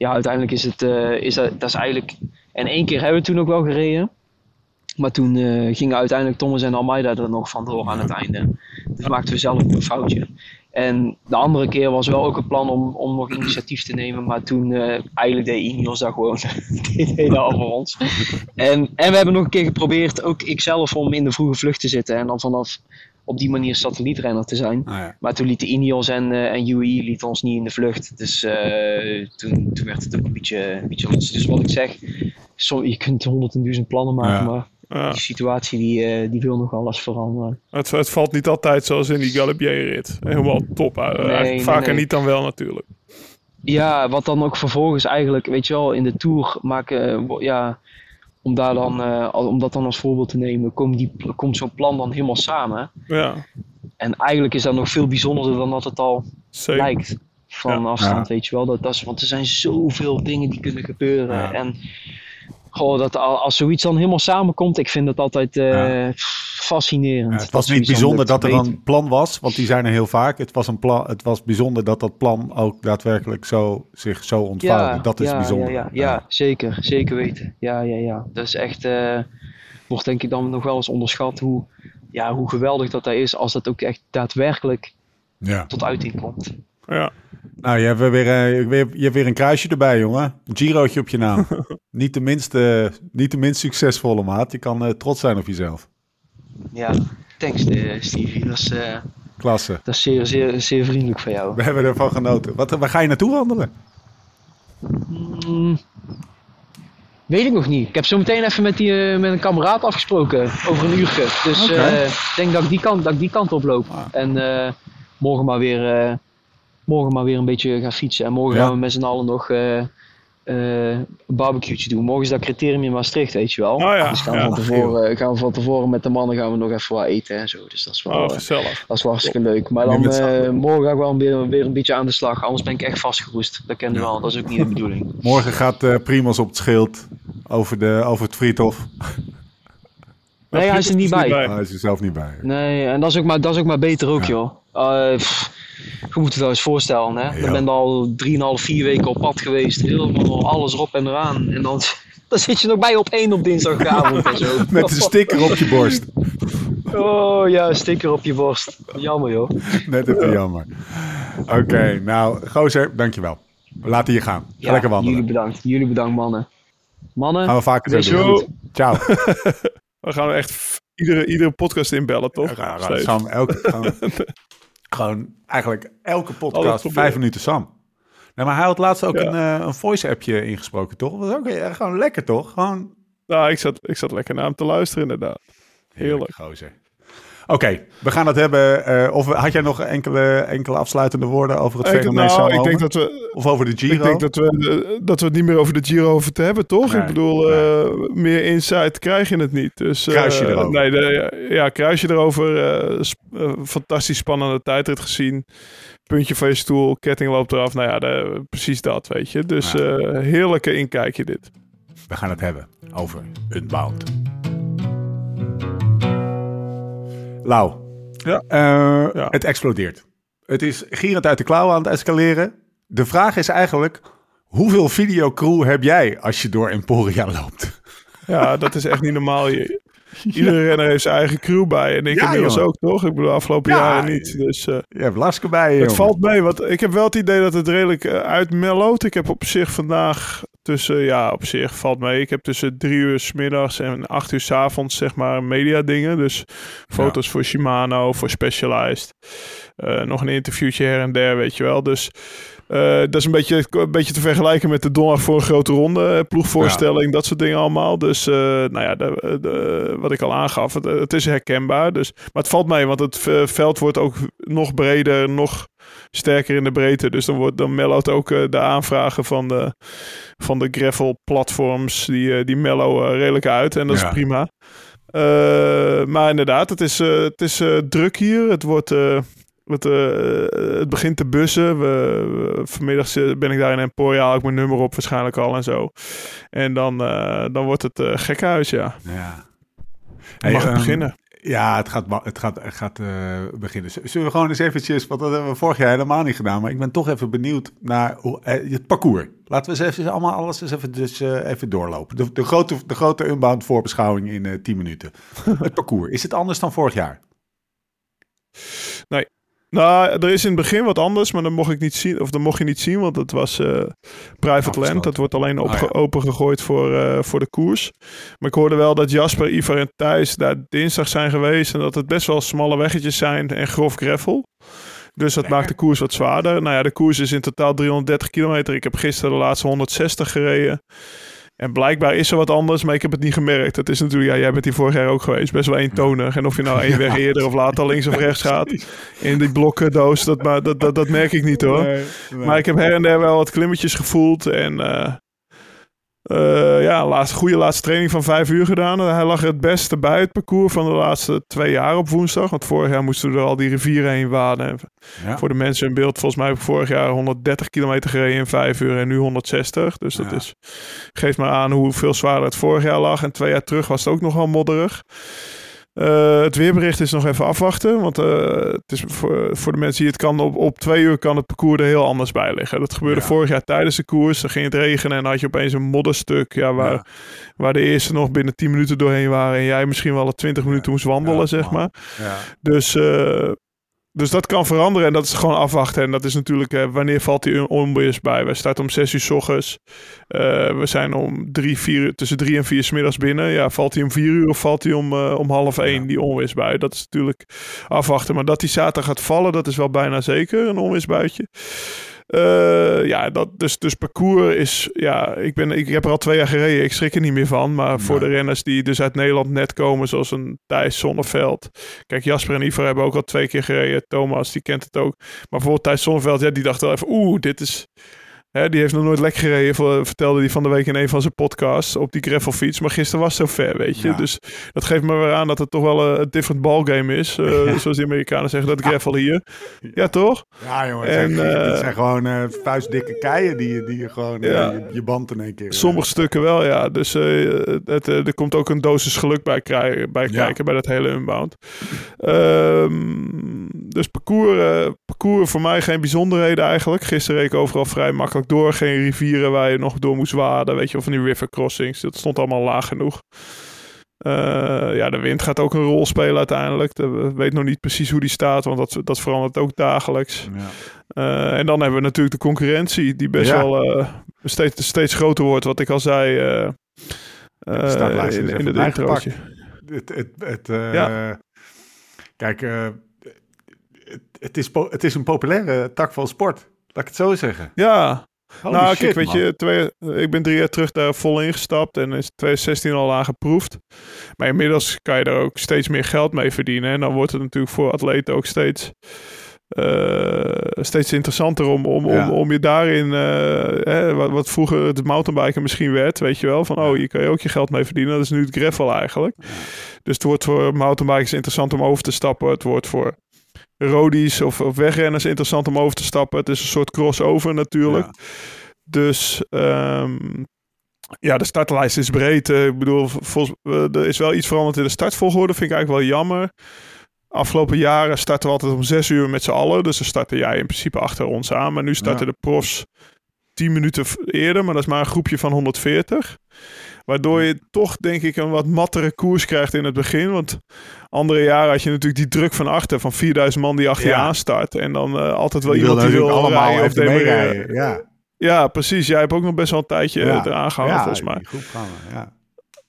[SPEAKER 5] ja, uiteindelijk is het. eh, is dat, dat is eigenlijk. En één keer hebben we toen ook wel gereden. Maar toen eh, gingen uiteindelijk Thomas en Almeida er nog vandoor aan het einde. Dus maakten we zelf een foutje. En de andere keer was wel ook een plan om, om nog initiatief te nemen. Maar toen eh, eigenlijk deed Ineos dat gewoon. Die deden al voor ons. En, en we hebben nog een keer geprobeerd, ook ikzelf, om in de vroege vlucht te zitten. En dan vanaf op die manier satellietrenner te zijn.
[SPEAKER 2] Ja.
[SPEAKER 5] Maar toen lieten Ineos en, eh en UAE lieten ons niet in de vlucht. Dus eh, toen, toen werd het ook een beetje, een beetje lastig. Dus wat ik zeg, som- je kunt honderd en duizend plannen maken.
[SPEAKER 2] Ja.
[SPEAKER 5] Maar
[SPEAKER 4] Ja.
[SPEAKER 5] die situatie die, eh, die wil nog wel eens veranderen.
[SPEAKER 4] Het, het valt niet altijd zoals in die Galibier-rit. Helemaal top.
[SPEAKER 5] nee,
[SPEAKER 4] Vaker
[SPEAKER 5] nee.
[SPEAKER 4] niet dan wel natuurlijk.
[SPEAKER 5] Ja, wat dan ook vervolgens eigenlijk, weet je wel, in de Tour maken, ja, om, daar dan, eh, om dat dan als voorbeeld te nemen, komt, die, komt zo'n plan dan helemaal samen.
[SPEAKER 4] Ja,
[SPEAKER 5] En eigenlijk is dat nog veel bijzonderder dan dat het al
[SPEAKER 4] zeker.
[SPEAKER 5] lijkt van
[SPEAKER 4] Ja.
[SPEAKER 5] afstand,
[SPEAKER 2] Ja.
[SPEAKER 5] weet je wel. Dat, dat is, want er zijn zoveel dingen die kunnen gebeuren.
[SPEAKER 2] Ja.
[SPEAKER 5] En goh, dat, al- als zoiets dan helemaal samenkomt, ik vind dat altijd eh,
[SPEAKER 2] Ja.
[SPEAKER 5] Fascinerend.
[SPEAKER 2] Ja, het was niet bijzonder dat er een plan was, want die zijn er heel vaak. Het was, een plan, het was bijzonder dat dat plan ook daadwerkelijk zo, zich zo ontvouwde. dat is
[SPEAKER 5] ja,
[SPEAKER 2] bijzonder.
[SPEAKER 5] Ja, ja, ja, zeker. Zeker weten. Ja, ja, ja. Dat is echt... eh, wordt denk ik dan nog wel eens onderschat hoe, ja, hoe geweldig dat dat is als dat ook echt daadwerkelijk
[SPEAKER 2] Ja.
[SPEAKER 5] tot uiting komt.
[SPEAKER 4] Ja.
[SPEAKER 2] Nou, je hebt weer, eh, weer, je hebt weer een kruisje erbij, jongen. Een Girootje op je naam. niet, de minst, niet de minst succesvolle maat. Je kan eh, trots zijn op jezelf.
[SPEAKER 5] Ja, thanks eh, Stevie. Dat is, eh,
[SPEAKER 2] Klasse.
[SPEAKER 5] dat is zeer, zeer, zeer vriendelijk van jou.
[SPEAKER 2] We hebben ervan genoten. Wat, waar ga je naartoe wandelen?
[SPEAKER 5] Mm, weet ik nog niet. Ik heb zo meteen even met, die, eh, met een kameraad afgesproken over een uurtje. Dus ik denk dat ik die kant, dat ik die kant op loop.
[SPEAKER 2] Ah.
[SPEAKER 5] En morgen, maar weer, morgen maar weer een beetje gaan fietsen. En morgen
[SPEAKER 2] Ja.
[SPEAKER 5] gaan we met z'n allen nog eh, eh, een barbecue'tje doen. Morgen is dat criterium in Maastricht, weet je wel.
[SPEAKER 4] Oh ja,
[SPEAKER 5] Dus gaan we,
[SPEAKER 4] ja.
[SPEAKER 5] van tevoren, gaan we van tevoren met de mannen gaan we nog even wat eten en zo. Dus dat is wel,
[SPEAKER 4] Oh,
[SPEAKER 5] eh,
[SPEAKER 4] gezellig.
[SPEAKER 5] dat is wel hartstikke leuk. Maar dan eh, morgen ga ik wel weer, weer een beetje aan de slag. Anders ben ik echt vastgeroest. Dat ken je
[SPEAKER 2] Ja.
[SPEAKER 5] wel. Dat is ook niet de bedoeling.
[SPEAKER 2] Morgen gaat eh Primos op het schild over, de, over het Friedhof.
[SPEAKER 5] Nee, hij is er niet bij.
[SPEAKER 2] Hij is er zelf niet bij.
[SPEAKER 5] Nee, en dat is ook maar, dat is ook maar beter ook,
[SPEAKER 2] Ja.
[SPEAKER 5] joh. Eh, pff, je moet het wel eens voorstellen, hè.
[SPEAKER 2] Ja.
[SPEAKER 5] Dan ben je al 3,5, 4 weken op pad geweest. Helemaal alles erop en eraan. En dan, dan zit je nog bij op één op dinsdagavond en zo.
[SPEAKER 2] Met een sticker op je borst.
[SPEAKER 5] Oh ja, een sticker op je borst. Jammer, joh.
[SPEAKER 2] Net even jammer. Oké, nou, gozer, dankjewel. We laten je gaan. Ga
[SPEAKER 5] Ja,
[SPEAKER 2] lekker wandelen.
[SPEAKER 5] Jullie bedankt. Jullie bedankt, mannen. Mannen,
[SPEAKER 2] Gaan we vaker
[SPEAKER 5] je
[SPEAKER 2] doen. Ciao.
[SPEAKER 4] We gaan echt iedere, iedere podcast inbellen, toch?
[SPEAKER 2] Ja, elke, gewoon, gewoon eigenlijk elke podcast vijf minuten Sam. Nee, maar hij had laatst ook
[SPEAKER 4] Ja.
[SPEAKER 2] een, eh, een voice-appje ingesproken, toch? Dat was ook gewoon lekker, toch? Gewoon
[SPEAKER 4] Nou, ik zat, ik zat lekker naar hem te luisteren, inderdaad. Heerlijk.
[SPEAKER 2] gozer. Oké, we gaan het hebben. eh, of had jij nog enkele, enkele afsluitende woorden over het fenomeen
[SPEAKER 4] nou, ik denk dat we,
[SPEAKER 2] Of over de Giro?
[SPEAKER 4] ik denk dat we, eh, dat we het niet meer over de Giro hoeven te hebben, toch?
[SPEAKER 2] Nee,
[SPEAKER 4] ik bedoel, eh, meer insight krijg je het niet. Dus,
[SPEAKER 2] Kruis je erover.
[SPEAKER 4] Nee, de, ja, kruis je erover. sp- fantastisch spannende tijdrit gezien. Puntje van je stoel, ketting loopt eraf. Nou ja, de- precies dat, weet je. Dus heerlijke inkijkje dit.
[SPEAKER 2] We gaan het hebben over Unbound. Lau,
[SPEAKER 4] Ja.
[SPEAKER 2] eh,
[SPEAKER 4] Ja.
[SPEAKER 2] het explodeert. Het is gierend uit de klauwen aan het escaleren. De vraag is eigenlijk, hoeveel videocrew heb jij als je door Emporia loopt?
[SPEAKER 4] Ja, dat is echt niet normaal hier. Iedere renner heeft zijn eigen crew bij. En ik
[SPEAKER 2] Ja,
[SPEAKER 4] inmiddels
[SPEAKER 2] jongen.
[SPEAKER 4] ook, toch? Ik bedoel, afgelopen
[SPEAKER 2] Ja,
[SPEAKER 4] jaren niet. Dus eh,
[SPEAKER 2] Je hebt Laske bij je,
[SPEAKER 4] het
[SPEAKER 2] jongen.
[SPEAKER 4] valt mee. Want ik heb wel het idee dat het redelijk eh, uitmellowt. Ik heb op zich vandaag tussen... Ja, op zich valt mee. Ik heb tussen drie uur s middags en acht uur s avonds, zeg maar, media dingen. Dus foto's voor Shimano, voor Specialized. Eh, nog een interviewtje her en der, weet je wel. Dus... eh, dat is een beetje, een beetje te vergelijken met de donderdag voor een grote ronde. eh, Ploegvoorstelling, dat soort dingen allemaal. Dus nou ja, de, de- wat ik al aangaf, het, het is herkenbaar. Dus, maar het valt mee, want het veld wordt ook nog breder, nog sterker in de breedte. Dus dan, wordt, dan mellowt ook eh, de aanvragen van de, van de gravel-platforms, die, eh, die mellow eh, redelijk uit. En dat
[SPEAKER 2] Ja.
[SPEAKER 4] is prima. Maar inderdaad, het is, het is druk hier. Het wordt... het, het begint te bussen. We, we- vanmiddag ben ik daar in Emporia, haal ik mijn nummer op waarschijnlijk al en zo. En dan, dan wordt het eh gekhuis, ja.
[SPEAKER 2] Ja.
[SPEAKER 4] Mag het
[SPEAKER 2] ehm,
[SPEAKER 4] beginnen.
[SPEAKER 2] Ja, het gaat, het gaat, het gaat eh, beginnen. Z- Zullen we gewoon eens eventjes, want dat hebben we vorig jaar helemaal niet gedaan, maar ik ben toch even benieuwd naar hoe, eh, het parcours. Laten we eens even allemaal alles eens even, dus, eh, even doorlopen. De, de, grote, de grote unbound voorbeschouwing in eh 10 minuten. het parcours, is het anders dan vorig jaar?
[SPEAKER 4] Nou, er is in het begin wat anders, maar dat mocht ik niet zien. Of dat mocht je niet zien, want het was eh, private land. Dat wordt alleen
[SPEAKER 2] Ah, ja.
[SPEAKER 4] opengegooid voor, eh, voor de koers. Maar ik hoorde wel dat Jasper, Ivar en Thijs daar dinsdag zijn geweest. En dat het best wel smalle weggetjes zijn en grof gravel. Dus dat maakt de koers wat zwaarder. Nou ja, de koers is in totaal 330 kilometer. Ik heb gisteren de laatste 160 gereden. En blijkbaar is er wat anders, maar ik heb het niet gemerkt. Het is natuurlijk, ja, jij bent hier vorig jaar ook geweest, best wel eentonig. En of je nou één weg eerder of later links of rechts gaat in die blokkendoos, dat, maar, dat, dat, dat merk ik niet hoor. Maar ik heb her en der wel wat klimmetjes gevoeld. En eh, eh, ja, laatste, goede laatste training van vijf uur gedaan. Hij lag het beste bij het parcours van de laatste twee jaar op woensdag. Want vorig jaar moesten we er al die rivieren heen waden.
[SPEAKER 2] Ja.
[SPEAKER 4] Voor de mensen in beeld, volgens mij heb ik vorig jaar 130 kilometer gereden in vijf uur en nu 160. Dus dat
[SPEAKER 2] Ja.
[SPEAKER 4] is, geeft maar aan hoeveel zwaarder het vorig jaar lag. En twee jaar terug was het ook nogal modderig. Eh, het weerbericht is nog even afwachten. Want eh, het is voor, voor de mensen die het kan, op, op twee uur kan het parcours er heel anders bij liggen. Dat gebeurde
[SPEAKER 2] Ja.
[SPEAKER 4] vorig jaar tijdens de koers. Dan ging het regenen en dan had je opeens een modderstuk. Ja, waar,
[SPEAKER 2] Ja.
[SPEAKER 4] waar de eerste nog binnen 10 minuten doorheen waren. En jij misschien wel al 20 minuten moest wandelen, zeg maar.
[SPEAKER 2] Ja.
[SPEAKER 4] Dus, eh, dus dat kan veranderen en dat is gewoon afwachten. En dat is natuurlijk, eh, wanneer valt die onweers bij? Wij starten om 6 uur s ochtends. Eh, we zijn om drie, vier, tussen drie en vier 's middags binnen. Ja, valt hij om vier uur of valt hij om, eh, om half één,
[SPEAKER 2] Ja.
[SPEAKER 4] die onweersbui? Dat is natuurlijk afwachten. Maar dat die zaterdag gaat vallen, dat is wel bijna zeker, een onweersbuitje. Eh, ja, dat, dus, dus parcours is, ja, ik, ben, ik heb er al twee jaar gereden. Ik schrik er niet meer van. Maar voor de renners die dus uit Nederland net komen, zoals een Thijs Zonneveld. Kijk, Jasper en Ivar hebben ook al twee keer gereden. Thomas, die kent het ook. Maar bijvoorbeeld Thijs Zonneveld, ja, die dacht wel even, oeh, dit is... Hè, die heeft nog nooit lek gereden, ver- vertelde hij van de week in een van zijn podcasts op die gravelfiets. Maar gisteren was het zo ver, weet je.
[SPEAKER 2] Ja.
[SPEAKER 4] Dus dat geeft me weer aan dat het toch wel een, een different ballgame is. eh, Zoals de Amerikanen zeggen, dat gravel hier. Ja, toch?
[SPEAKER 2] Ja, jongen.
[SPEAKER 4] En,
[SPEAKER 2] het, zijn,
[SPEAKER 4] eh,
[SPEAKER 2] het zijn gewoon eh, vuistdikke keien die, je- die je gewoon eh,
[SPEAKER 4] Ja.
[SPEAKER 2] je, je band in één keer... eh,
[SPEAKER 4] Sommige stukken wel, ja. Dus eh, het, eh, er komt ook een dosis geluk bij, bij kijken bij dat hele unbound. Ehm, dus parcours, eh, parcours voor mij geen bijzonderheden eigenlijk. Gisteren reed ik overal vrij makkelijk door. Geen rivieren waar je nog door moest waden. Weet je, of van die river crossings. Dat stond allemaal laag genoeg. Eh, ja, de wind gaat ook een rol spelen uiteindelijk. Ik weet nog niet precies hoe die staat, want dat, dat verandert ook dagelijks.
[SPEAKER 2] Ja.
[SPEAKER 4] Eh, en dan hebben we natuurlijk de concurrentie, die best
[SPEAKER 2] Ja.
[SPEAKER 4] wel steeds, steeds groter wordt. Wat ik al zei
[SPEAKER 2] startlijst
[SPEAKER 4] in, in het introotje.
[SPEAKER 2] Het, het, het,
[SPEAKER 4] Ja.
[SPEAKER 2] Kijk, het, is het is een populaire tak van sport. Laat ik het zo zeggen.
[SPEAKER 4] Ja,
[SPEAKER 2] Holy
[SPEAKER 4] nou
[SPEAKER 2] shit,
[SPEAKER 4] kijk, weet
[SPEAKER 2] man.
[SPEAKER 4] je, twee, ik ben drie jaar terug daar vol ingestapt en is 2016 al aan geproefd. Maar inmiddels kan je er ook steeds meer geld mee verdienen. En dan wordt het natuurlijk voor atleten ook steeds, eh, steeds interessanter om, om,
[SPEAKER 2] Ja.
[SPEAKER 4] om, om je daarin, eh, hè, wat, wat vroeger het mountainbiken misschien werd, weet je wel, van oh, hier kan je ook je geld mee verdienen. Dat is nu het gravel eigenlijk. Dus het wordt voor mountainbikers interessant om over te stappen. Het wordt voor roadies of, of wegrenners interessant om over te stappen. Het is een soort crossover natuurlijk.
[SPEAKER 2] Ja.
[SPEAKER 4] Dus ehm, ja, de startlijst is breed. Eh, ik bedoel, volgens, eh, er is wel iets veranderd in de startvolgorde. Vind ik eigenlijk wel jammer. Afgelopen jaren starten we altijd om zes uur met z'n allen. Dus dan startte jij in principe achter ons aan. Maar nu starten de profs 10 minuten eerder, maar dat is maar een groepje van 140. Waardoor je toch, denk ik, een wat mattere koers krijgt in het begin. Want andere jaren had je natuurlijk die druk van achter, van 4000 man die achter je
[SPEAKER 2] Ja.
[SPEAKER 4] aanstart. En dan eh, altijd wel
[SPEAKER 2] Die
[SPEAKER 4] iemand die wil
[SPEAKER 2] allemaal
[SPEAKER 4] rijden of demereren.
[SPEAKER 2] meerijden. Ja,
[SPEAKER 4] Ja, precies. Jij hebt ook nog best wel een tijdje
[SPEAKER 2] ja.
[SPEAKER 4] ja. eraan gehangen,
[SPEAKER 2] ja,
[SPEAKER 4] volgens mij.
[SPEAKER 2] gaan we, ja.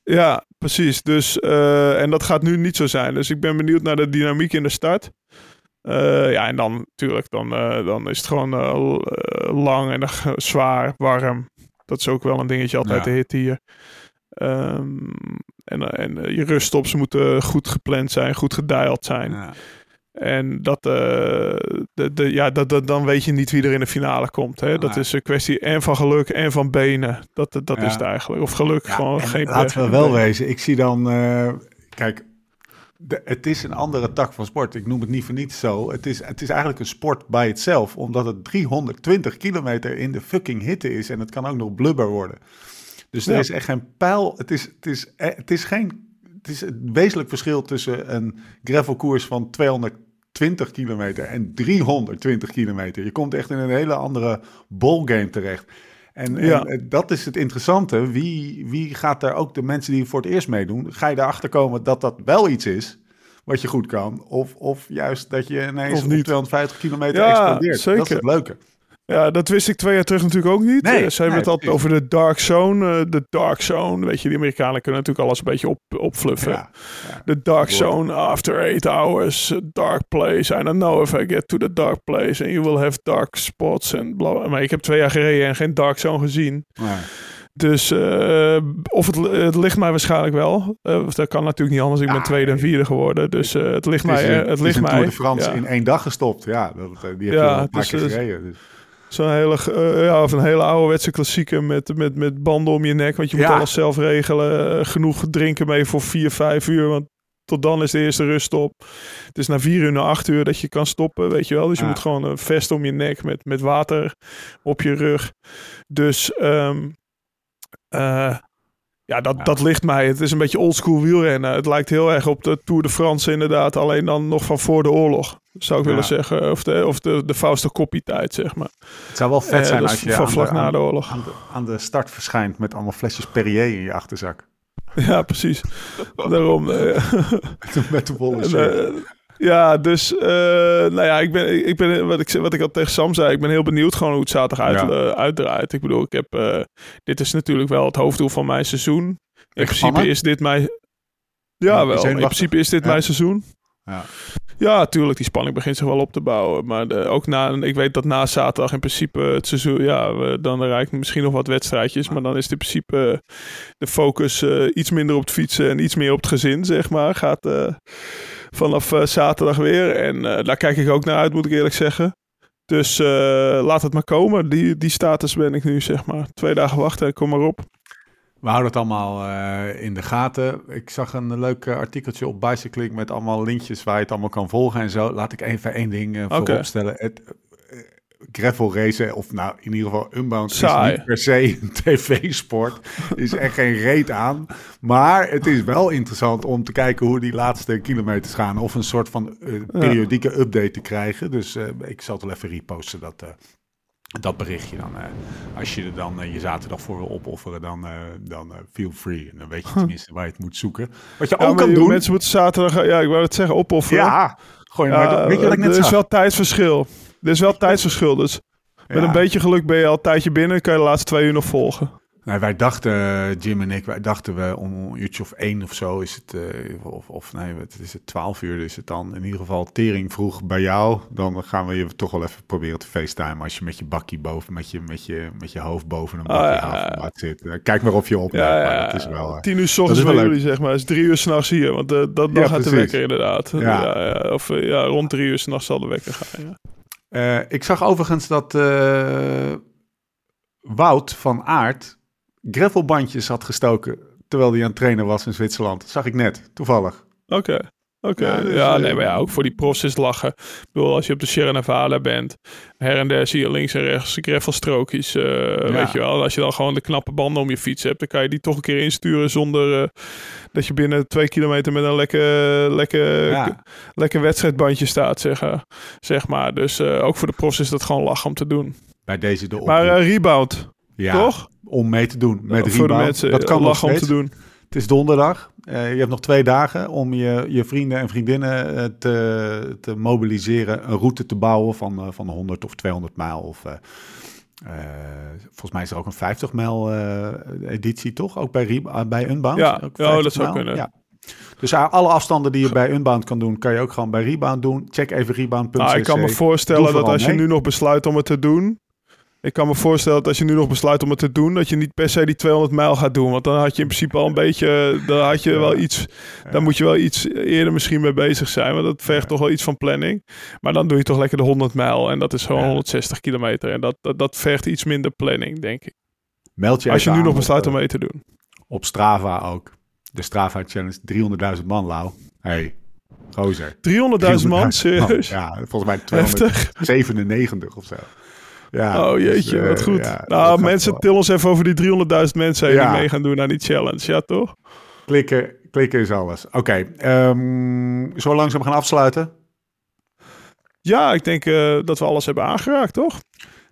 [SPEAKER 4] Ja, precies. Dus, eh, en dat gaat nu niet zo zijn. Dus ik ben benieuwd naar de dynamiek in de start. Eh, ja, en dan natuurlijk, dan, eh, dan is het gewoon eh, eh, lang en eh, zwaar, warm. Dat is ook wel een dingetje altijd,
[SPEAKER 2] Ja.
[SPEAKER 4] de hitte hier. Ehm, en, en eh, je ruststops moeten goed gepland zijn, goed gediald zijn.
[SPEAKER 2] Ja.
[SPEAKER 4] En dat, eh, de, de, ja, dat, dat, dan weet je niet wie er in de finale komt. Hè? Dat is een kwestie en van geluk en van benen. Dat, dat
[SPEAKER 2] Ja.
[SPEAKER 4] is het eigenlijk. Of geluk,
[SPEAKER 2] Ja,
[SPEAKER 4] gewoon
[SPEAKER 2] en
[SPEAKER 4] geen
[SPEAKER 2] laten we wel
[SPEAKER 4] benen.
[SPEAKER 2] wezen. Ik zie dan, eh, kijk, de- het is een andere tak van sport. Ik noem het niet voor niets zo. Het is, het is eigenlijk een sport bij itself, omdat het 320 kilometer in de fucking hitte is en het kan ook nog blubber worden. Dus er
[SPEAKER 4] Ja.
[SPEAKER 2] is echt geen pijl. Het is, het is, eh, het is geen. Het is het wezenlijk verschil tussen een gravelkoers van 220 kilometer en 320 kilometer. Je komt echt in een hele andere ballgame terecht. En, en,
[SPEAKER 4] Ja.
[SPEAKER 2] eh, dat is het interessante. Wie, wie gaat daar ook de mensen die voor het eerst meedoen? Ga je erachter komen dat dat wel iets is wat je goed kan? Of, of juist dat je ineens
[SPEAKER 4] Of
[SPEAKER 2] op
[SPEAKER 4] niet.
[SPEAKER 2] 250 kilometer
[SPEAKER 4] Ja,
[SPEAKER 2] explodeert? Dat is
[SPEAKER 4] zeker.
[SPEAKER 2] het leuke.
[SPEAKER 4] Ja, dat wist ik twee jaar terug natuurlijk ook niet.
[SPEAKER 2] Nee,
[SPEAKER 4] Eh, Ze hebben
[SPEAKER 2] nee,
[SPEAKER 4] het altijd over de dark zone. eh, De dark zone, weet je, die Amerikanen kunnen natuurlijk alles een beetje op, opfluffen.
[SPEAKER 2] Ja.
[SPEAKER 4] De dark zone after eight hours, a dark place. I don't know if I get to the dark place and you will have dark spots and bla. Maar ik heb twee jaar gereden en geen dark zone gezien.
[SPEAKER 2] Ja.
[SPEAKER 4] Dus eh, of het, het ligt mij waarschijnlijk wel. Eh, dat kan natuurlijk niet anders. Ik ben
[SPEAKER 2] Ja,
[SPEAKER 4] tweede en vierde geworden. Dus eh, het ligt
[SPEAKER 2] Het
[SPEAKER 4] mij.
[SPEAKER 2] een-
[SPEAKER 4] eh, het ligt mij.
[SPEAKER 2] De France
[SPEAKER 4] ja.
[SPEAKER 2] in één dag gestopt. Ja, dat, eh, die heb
[SPEAKER 4] Ja,
[SPEAKER 2] je een paar
[SPEAKER 4] dus,
[SPEAKER 2] keer
[SPEAKER 4] eh,
[SPEAKER 2] gereden. Dus.
[SPEAKER 4] Zo'n hele, eh, ja, of een hele ouderwetse klassieker met, met, met banden om je nek. Want je moet
[SPEAKER 2] Ja.
[SPEAKER 4] alles zelf regelen. Eh, genoeg drinken mee voor vier, vijf uur. Want tot dan is de eerste ruststop. Het is na vier uur, na acht uur dat je kan stoppen, weet je wel. Dus je
[SPEAKER 2] Ja.
[SPEAKER 4] moet gewoon een vest om je nek met, met water op je rug. Dus eh, ja, dat,
[SPEAKER 2] Ja.
[SPEAKER 4] dat ligt mij. Het is een beetje oldschool wielrennen. Het lijkt heel erg op de Tour de France inderdaad. Alleen dan nog van voor de oorlog, zou ik
[SPEAKER 2] Ja.
[SPEAKER 4] willen zeggen. Of de, of de, de Fausto Coppi tijd, zeg maar.
[SPEAKER 2] Het zou wel vet
[SPEAKER 4] Eh,
[SPEAKER 2] zijn als je
[SPEAKER 4] van vlak
[SPEAKER 2] de,
[SPEAKER 4] na de oorlog.
[SPEAKER 2] aan de, aan de start verschijnt met allemaal flesjes Perrier in je achterzak.
[SPEAKER 4] Ja, precies. Daarom. eh,
[SPEAKER 2] met de bolle
[SPEAKER 4] en,
[SPEAKER 2] shirt.
[SPEAKER 4] eh, ja, dus eh, nou ja, ik ben, ik ben wat, ik, wat ik al tegen Sam zei, ik ben heel benieuwd gewoon hoe het zaterdag uit,
[SPEAKER 2] Ja.
[SPEAKER 4] eh, uitdraait. Ik bedoel, ik heb, eh, dit is natuurlijk wel het hoofddoel van mijn seizoen. In principe is dit mijn...
[SPEAKER 2] Ja,
[SPEAKER 4] Ja, wel. In principe is dit
[SPEAKER 2] Ja.
[SPEAKER 4] mijn seizoen.
[SPEAKER 2] Ja.
[SPEAKER 4] Ja, tuurlijk, die spanning begint zich wel op te bouwen. Maar de, ook na, ik weet dat na zaterdag in principe het seizoen, ja, we, dan rijdt misschien nog wat wedstrijdjes. Maar dan is het in principe de focus iets minder op het fietsen en iets meer op het gezin, zeg maar. Gaat vanaf eh, zaterdag weer. En eh, daar kijk ik ook naar uit, moet ik eerlijk zeggen. Dus eh, laat het maar komen. Die, die status ben ik nu, zeg maar. Twee dagen wachten, kom maar op.
[SPEAKER 2] We houden het allemaal in de gaten. Ik zag een leuk artikeltje op Bicycling met allemaal linkjes waar je het allemaal kan volgen en zo. Laat ik even één ding eh
[SPEAKER 4] Oké.
[SPEAKER 2] voorop stellen. Het, gravel racen, of nou in ieder geval Unbound,
[SPEAKER 4] Saai.
[SPEAKER 2] is niet per se een tv-sport. is echt geen reet aan. Maar het is wel interessant om te kijken hoe die laatste kilometers gaan. Of een soort van eh, periodieke update te krijgen. Dus eh, ik zal het wel even reposten, dat, eh, dat berichtje dan. als je er dan je zaterdag voor wil opofferen, dan, dan feel free. En dan weet je tenminste waar je het moet zoeken. Wat je
[SPEAKER 4] Ja,
[SPEAKER 2] ook kan doen...
[SPEAKER 4] Mensen moeten zaterdag, ja, ik wou het zeggen, opofferen.
[SPEAKER 2] ja, gooi maar. Weet je wat ik net
[SPEAKER 4] er is
[SPEAKER 2] zag?
[SPEAKER 4] wel tijdverschil. Er is wel tijdsverschil, dus met een beetje geluk ben je al een tijdje binnen, kan je de laatste twee uur nog volgen.
[SPEAKER 2] Nee, wij dachten, Jim en ik, wij dachten we om een uurtje of één of zo is het, eh, of, of nee, wat is het, twaalf uur is het dan. In ieder geval tering vroeg bij jou. Dan gaan we je toch wel even proberen te facetimen als je met je bakkie boven, met je, met je, met je hoofd boven een
[SPEAKER 4] Ah,
[SPEAKER 2] bakkie
[SPEAKER 4] ja,
[SPEAKER 2] zit. Eh, Kijk maar of je opneemt,
[SPEAKER 4] Ja,
[SPEAKER 2] maar dat is wel... eh,
[SPEAKER 4] tien uur s ochtends bij jullie, zeg maar. is drie uur s'nachts hier, want dat, dan gaat de
[SPEAKER 2] precies.
[SPEAKER 4] wekker inderdaad.
[SPEAKER 2] Ja.
[SPEAKER 4] Of ja, rond drie uur s'nachts zal de wekker gaan.
[SPEAKER 2] Eh, ik zag overigens dat eh, Wout van Aert gravelbandjes had gestoken terwijl hij aan het trainen was in Zwitserland. Dat zag ik net, toevallig.
[SPEAKER 4] Oké. Oké,
[SPEAKER 2] Ja,
[SPEAKER 4] ja,
[SPEAKER 2] dus, eh,
[SPEAKER 4] nee, maar ja, ook voor die profs is lachen. Ik bedoel, als je op de Sierra Nevada bent, her en der zie je links en rechts gravelstrookjes, eh, weet je wel. Als je dan gewoon de knappe banden om je fiets hebt, dan kan je die toch een keer insturen zonder eh, dat je binnen twee kilometer met een lekker, lekker,
[SPEAKER 2] Ja.
[SPEAKER 4] lekker wedstrijdbandje staat, zeg, eh, zeg maar. Dus eh, ook voor de profs is dat gewoon lachen om te doen.
[SPEAKER 2] Bij deze de
[SPEAKER 4] Maar
[SPEAKER 2] oproep.
[SPEAKER 4] eh, rebound,
[SPEAKER 2] ja,
[SPEAKER 4] toch?
[SPEAKER 2] Om mee te doen met
[SPEAKER 4] Voor de
[SPEAKER 2] rebound.
[SPEAKER 4] mensen,
[SPEAKER 2] dat kan
[SPEAKER 4] lachen om te doen.
[SPEAKER 2] Het is donderdag. Eh, je hebt nog twee dagen om je, je vrienden en vriendinnen eh, te, te mobiliseren. Een route te bouwen van, eh, van 100 of 200 mijl. Of, volgens mij is er ook een 50 mijl editie, toch? Ook bij, bij Unbound?
[SPEAKER 4] Ja,
[SPEAKER 2] Ook
[SPEAKER 4] ja,
[SPEAKER 2] 50
[SPEAKER 4] dat zou
[SPEAKER 2] mijl?
[SPEAKER 4] kunnen.
[SPEAKER 2] Ja. Dus alle afstanden die je bij Unbound kan doen, kan je ook gewoon bij Rebound doen. Check even rebound.cc.
[SPEAKER 4] Nou, ik kan me voorstellen dat als je nu nog besluit om het te doen. Ik kan me voorstellen dat als je nu nog besluit om het te doen, dat je niet per se die 200 mijl gaat doen. Want dan had je in principe al een beetje. Dan had je wel iets. Dan moet je wel iets eerder misschien mee bezig zijn. Want dat vergt toch wel iets van planning. Maar dan doe je toch lekker de 100 mijl. En dat is gewoon
[SPEAKER 2] Ja.
[SPEAKER 4] 160 kilometer. En dat, dat, dat vergt iets minder planning, denk ik.
[SPEAKER 2] Meld je
[SPEAKER 4] Als je nu nog besluit om
[SPEAKER 2] eh,
[SPEAKER 4] mee te doen.
[SPEAKER 2] Op Strava ook. De Strava Challenge, 300.000 man, Lau. hey, gozer.
[SPEAKER 4] 300.000 man, serieus?
[SPEAKER 2] Ja, volgens mij
[SPEAKER 4] Heftig.
[SPEAKER 2] 297 of zo. Ja,
[SPEAKER 4] oh
[SPEAKER 2] dus,
[SPEAKER 4] jeetje,
[SPEAKER 2] eh,
[SPEAKER 4] wat goed.
[SPEAKER 2] ja, dat
[SPEAKER 4] nou, mensen, til ons even over die 300.000 mensen heen
[SPEAKER 2] Ja.
[SPEAKER 4] die mee gaan doen aan die challenge. Ja, toch?
[SPEAKER 2] Klikken, klikken is alles. Oké, ehm, zullen we langzaam gaan afsluiten?
[SPEAKER 4] Ja, ik denk eh, dat we alles hebben aangeraakt, toch?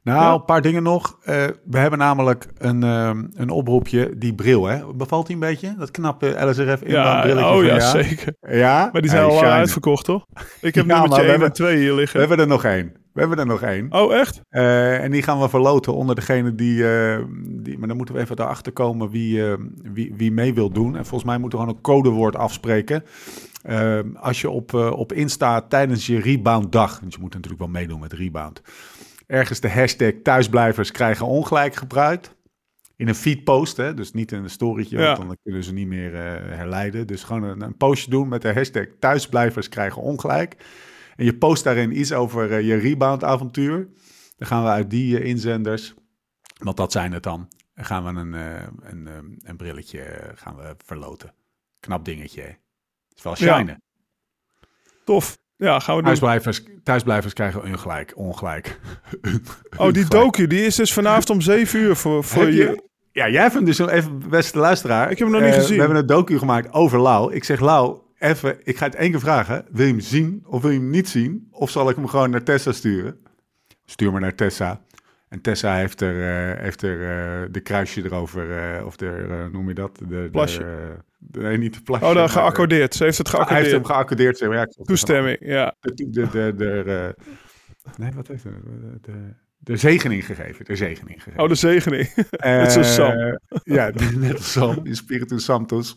[SPEAKER 2] Nou,
[SPEAKER 4] Ja.
[SPEAKER 2] een paar dingen nog. Eh, we hebben namelijk een, ehm, een oproepje, die bril, hè? Bevalt die een beetje? Dat knappe LSRF
[SPEAKER 4] Ja,
[SPEAKER 2] brilletje
[SPEAKER 4] oh
[SPEAKER 2] van
[SPEAKER 4] ja, zeker.
[SPEAKER 2] Ja?
[SPEAKER 4] Maar die zijn
[SPEAKER 2] Hey,
[SPEAKER 4] al
[SPEAKER 2] shine.
[SPEAKER 4] uitverkocht, toch? Ik heb
[SPEAKER 2] Ja, we
[SPEAKER 4] 1
[SPEAKER 2] hebben-
[SPEAKER 4] en 2 hier
[SPEAKER 2] We
[SPEAKER 4] liggen.
[SPEAKER 2] hebben er nog één. We hebben er nog één.
[SPEAKER 4] Oh, echt?
[SPEAKER 2] Eh, en die gaan we verloten onder degene die, eh, die... Maar dan moeten we even erachter komen wie, eh, wie, wie mee wil doen. En volgens mij moeten we gewoon een codewoord afspreken. Als je op, op Insta tijdens je rebounddag... Want je moet natuurlijk wel meedoen met rebound. Ergens de hashtag thuisblijvers krijgen ongelijk gebruikt. In een feedpost, hè? dus niet in een storytje,
[SPEAKER 4] Ja.
[SPEAKER 2] want dan kunnen ze niet meer herleiden. Dus gewoon een, een postje doen met de hashtag thuisblijvers krijgen ongelijk. En je post daarin iets over eh, je rebound avontuur. Dan gaan we uit die eh, inzenders, want dat zijn het dan, dan gaan we een, eh, een, een brilletje gaan we verloten. Knap dingetje. hè? is wel
[SPEAKER 4] Ja.
[SPEAKER 2] shine.
[SPEAKER 4] Tof. Ja, gaan we doen.
[SPEAKER 2] Thuisblijvers, thuisblijvers krijgen ongelijk. ongelijk.
[SPEAKER 4] Oh, die docu, die is dus vanavond om 7 uur voor, voor je.
[SPEAKER 2] ja, jij hebt hem dus even, beste luisteraar.
[SPEAKER 4] Ik heb hem nog niet gezien.
[SPEAKER 2] We hebben een docu gemaakt over Lau. Ik zeg, Lau, even, ik ga het één keer vragen. Wil je hem zien of wil je hem niet zien? Of zal ik hem gewoon naar Tessa sturen? Stuur maar naar Tessa. En Tessa heeft er, eh, heeft er eh, de kruisje erover, eh, of de, noem je dat? De, de,
[SPEAKER 4] Plasje.
[SPEAKER 2] de- nee, niet de plasje.
[SPEAKER 4] Oh, dan geaccordeerd. Ze heeft het
[SPEAKER 2] Hij heeft hem
[SPEAKER 4] geaccordeerd.
[SPEAKER 2] geaccordeerd. zeg maar. Ja,
[SPEAKER 4] Toestemming, ja.
[SPEAKER 2] de, de, de, de, nee, wat heeft hij? De, de, zegening gegeven. De zegening gegeven.
[SPEAKER 4] Oh, de zegening.
[SPEAKER 2] Net
[SPEAKER 4] zoals Sam.
[SPEAKER 2] Ja, net als Sam, in Spiritus Santos.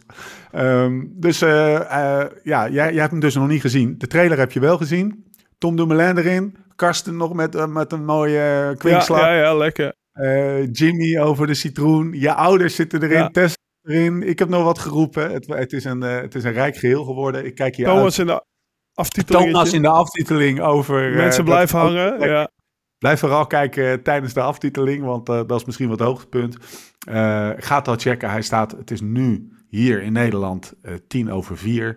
[SPEAKER 2] Ehm, dus eh, eh, ja, jij, jij hebt hem dus nog niet gezien. De trailer heb je wel gezien. Tom Dumoulin erin. Karsten nog met, eh, met een mooie eh,
[SPEAKER 4] Ja,
[SPEAKER 2] kwinkslag.
[SPEAKER 4] ja, ja, lekker.
[SPEAKER 2] Eh, Jimmy over de citroen. Je ouders zitten erin.
[SPEAKER 4] Ja.
[SPEAKER 2] Tess erin. Ik heb nog wat geroepen. Het, het, is een, eh, het is een rijk geheel geworden. Ik kijk je
[SPEAKER 4] Thomas in de
[SPEAKER 2] uit.
[SPEAKER 4] aftiteling.
[SPEAKER 2] Thomas in de aftiteling over... eh,
[SPEAKER 4] Mensen blijven hangen. Ja.
[SPEAKER 2] Blijf vooral kijken tijdens de aftiteling, want eh, dat is misschien wat hoogtepunt. Eh ga het al checken. Hij staat, het is nu hier in Nederland eh, tien over vier.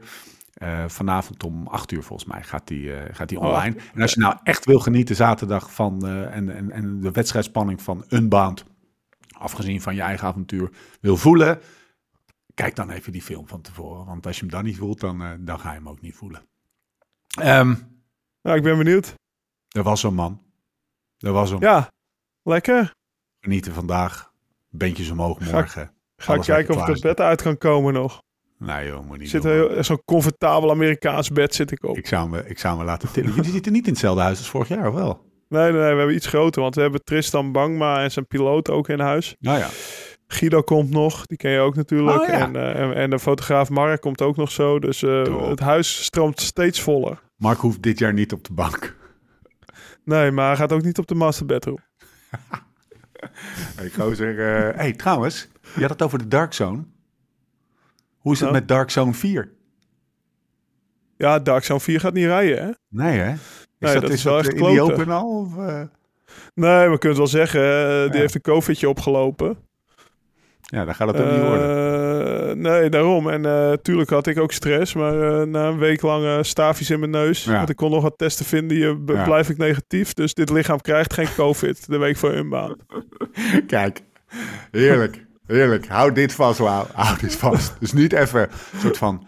[SPEAKER 2] Vanavond om acht uur volgens mij gaat die, gaat die
[SPEAKER 4] Oh,
[SPEAKER 2] online. en als je nou echt wil genieten zaterdag van en, en, en de wedstrijdspanning van Unbound, afgezien van je eigen avontuur, wil voelen, kijk dan even die film van tevoren. Want als je hem dan niet voelt, dan, dan ga je hem ook niet voelen. Ehm
[SPEAKER 4] Nou, ik ben benieuwd.
[SPEAKER 2] er was een man. Er was een
[SPEAKER 4] Ja, lekker.
[SPEAKER 2] genieten vandaag. Beentjes omhoog
[SPEAKER 4] Ga
[SPEAKER 2] morgen.
[SPEAKER 4] Ga ik
[SPEAKER 2] Alles
[SPEAKER 4] kijken of ik er bed uit kan komen nog.
[SPEAKER 2] Nee joh, moet niet
[SPEAKER 4] Zit er Zo'n comfortabel Amerikaans bed zit ik op.
[SPEAKER 2] ik, zou me, ik zou me laten tillen. Jullie zitten niet in hetzelfde huis als vorig jaar, of wel?
[SPEAKER 4] Nee, nee, nee, we hebben iets groter. Want we hebben Tristan Bangma en zijn piloot ook in huis.
[SPEAKER 2] Nou ja.
[SPEAKER 4] Guido komt nog, die ken je ook natuurlijk.
[SPEAKER 2] Oh, ja.
[SPEAKER 4] en, eh, en, en de fotograaf Mark komt ook nog zo. Dus eh, het huis stroomt steeds voller.
[SPEAKER 2] Mark hoeft dit jaar niet op de bank.
[SPEAKER 4] Nee, maar hij gaat ook niet op de master bedroom.
[SPEAKER 2] Hey, gozer. eh hey, trouwens, je had het over de Dark Zone. Hoe is het
[SPEAKER 4] Nou?
[SPEAKER 2] met Dark Zone 4?
[SPEAKER 4] Ja, Dark Zone 4 gaat niet rijden, hè?
[SPEAKER 2] Nee hè? Is
[SPEAKER 4] Nee, dat is wel echt
[SPEAKER 2] in die open al? Of, eh?
[SPEAKER 4] Nee, we kunnen het wel zeggen. eh, die
[SPEAKER 2] Ja.
[SPEAKER 4] heeft een covidje opgelopen.
[SPEAKER 2] Ja, dan gaat het ook niet worden.
[SPEAKER 4] Eh, nee, daarom. En eh tuurlijk had ik ook stress. Maar eh, na een week lang eh, staafjes in mijn neus.
[SPEAKER 2] Ja.
[SPEAKER 4] Want ik kon nog wat testen vinden. Je
[SPEAKER 2] Ja.
[SPEAKER 4] blijf ik negatief. Dus dit lichaam krijgt geen covid. De week voor Unbound.
[SPEAKER 2] Kijk, heerlijk. Heerlijk. Hou dit vast, Lau. Hou dit vast. Dus niet even een soort van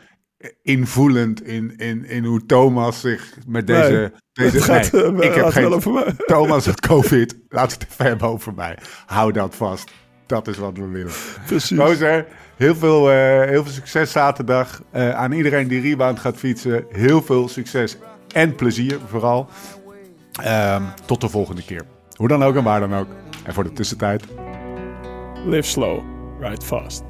[SPEAKER 2] invoelend in, in, in hoe Thomas zich met deze...
[SPEAKER 4] Nee,
[SPEAKER 2] deze
[SPEAKER 4] Het gaat,
[SPEAKER 2] nee,
[SPEAKER 4] eh,
[SPEAKER 2] ik heb geen...
[SPEAKER 4] wel over mij.
[SPEAKER 2] Thomas had COVID. Laat het even hebben over mij. Hou dat vast. Dat is wat we willen.
[SPEAKER 4] Precies.
[SPEAKER 2] Gozer, heel veel, eh, heel veel succes zaterdag. Eh, aan iedereen die rebound gaat fietsen. Heel veel succes en plezier vooral. Ehm, tot de volgende keer. Hoe dan ook en waar dan ook. En voor de tussentijd.
[SPEAKER 4] Live slow, ride fast.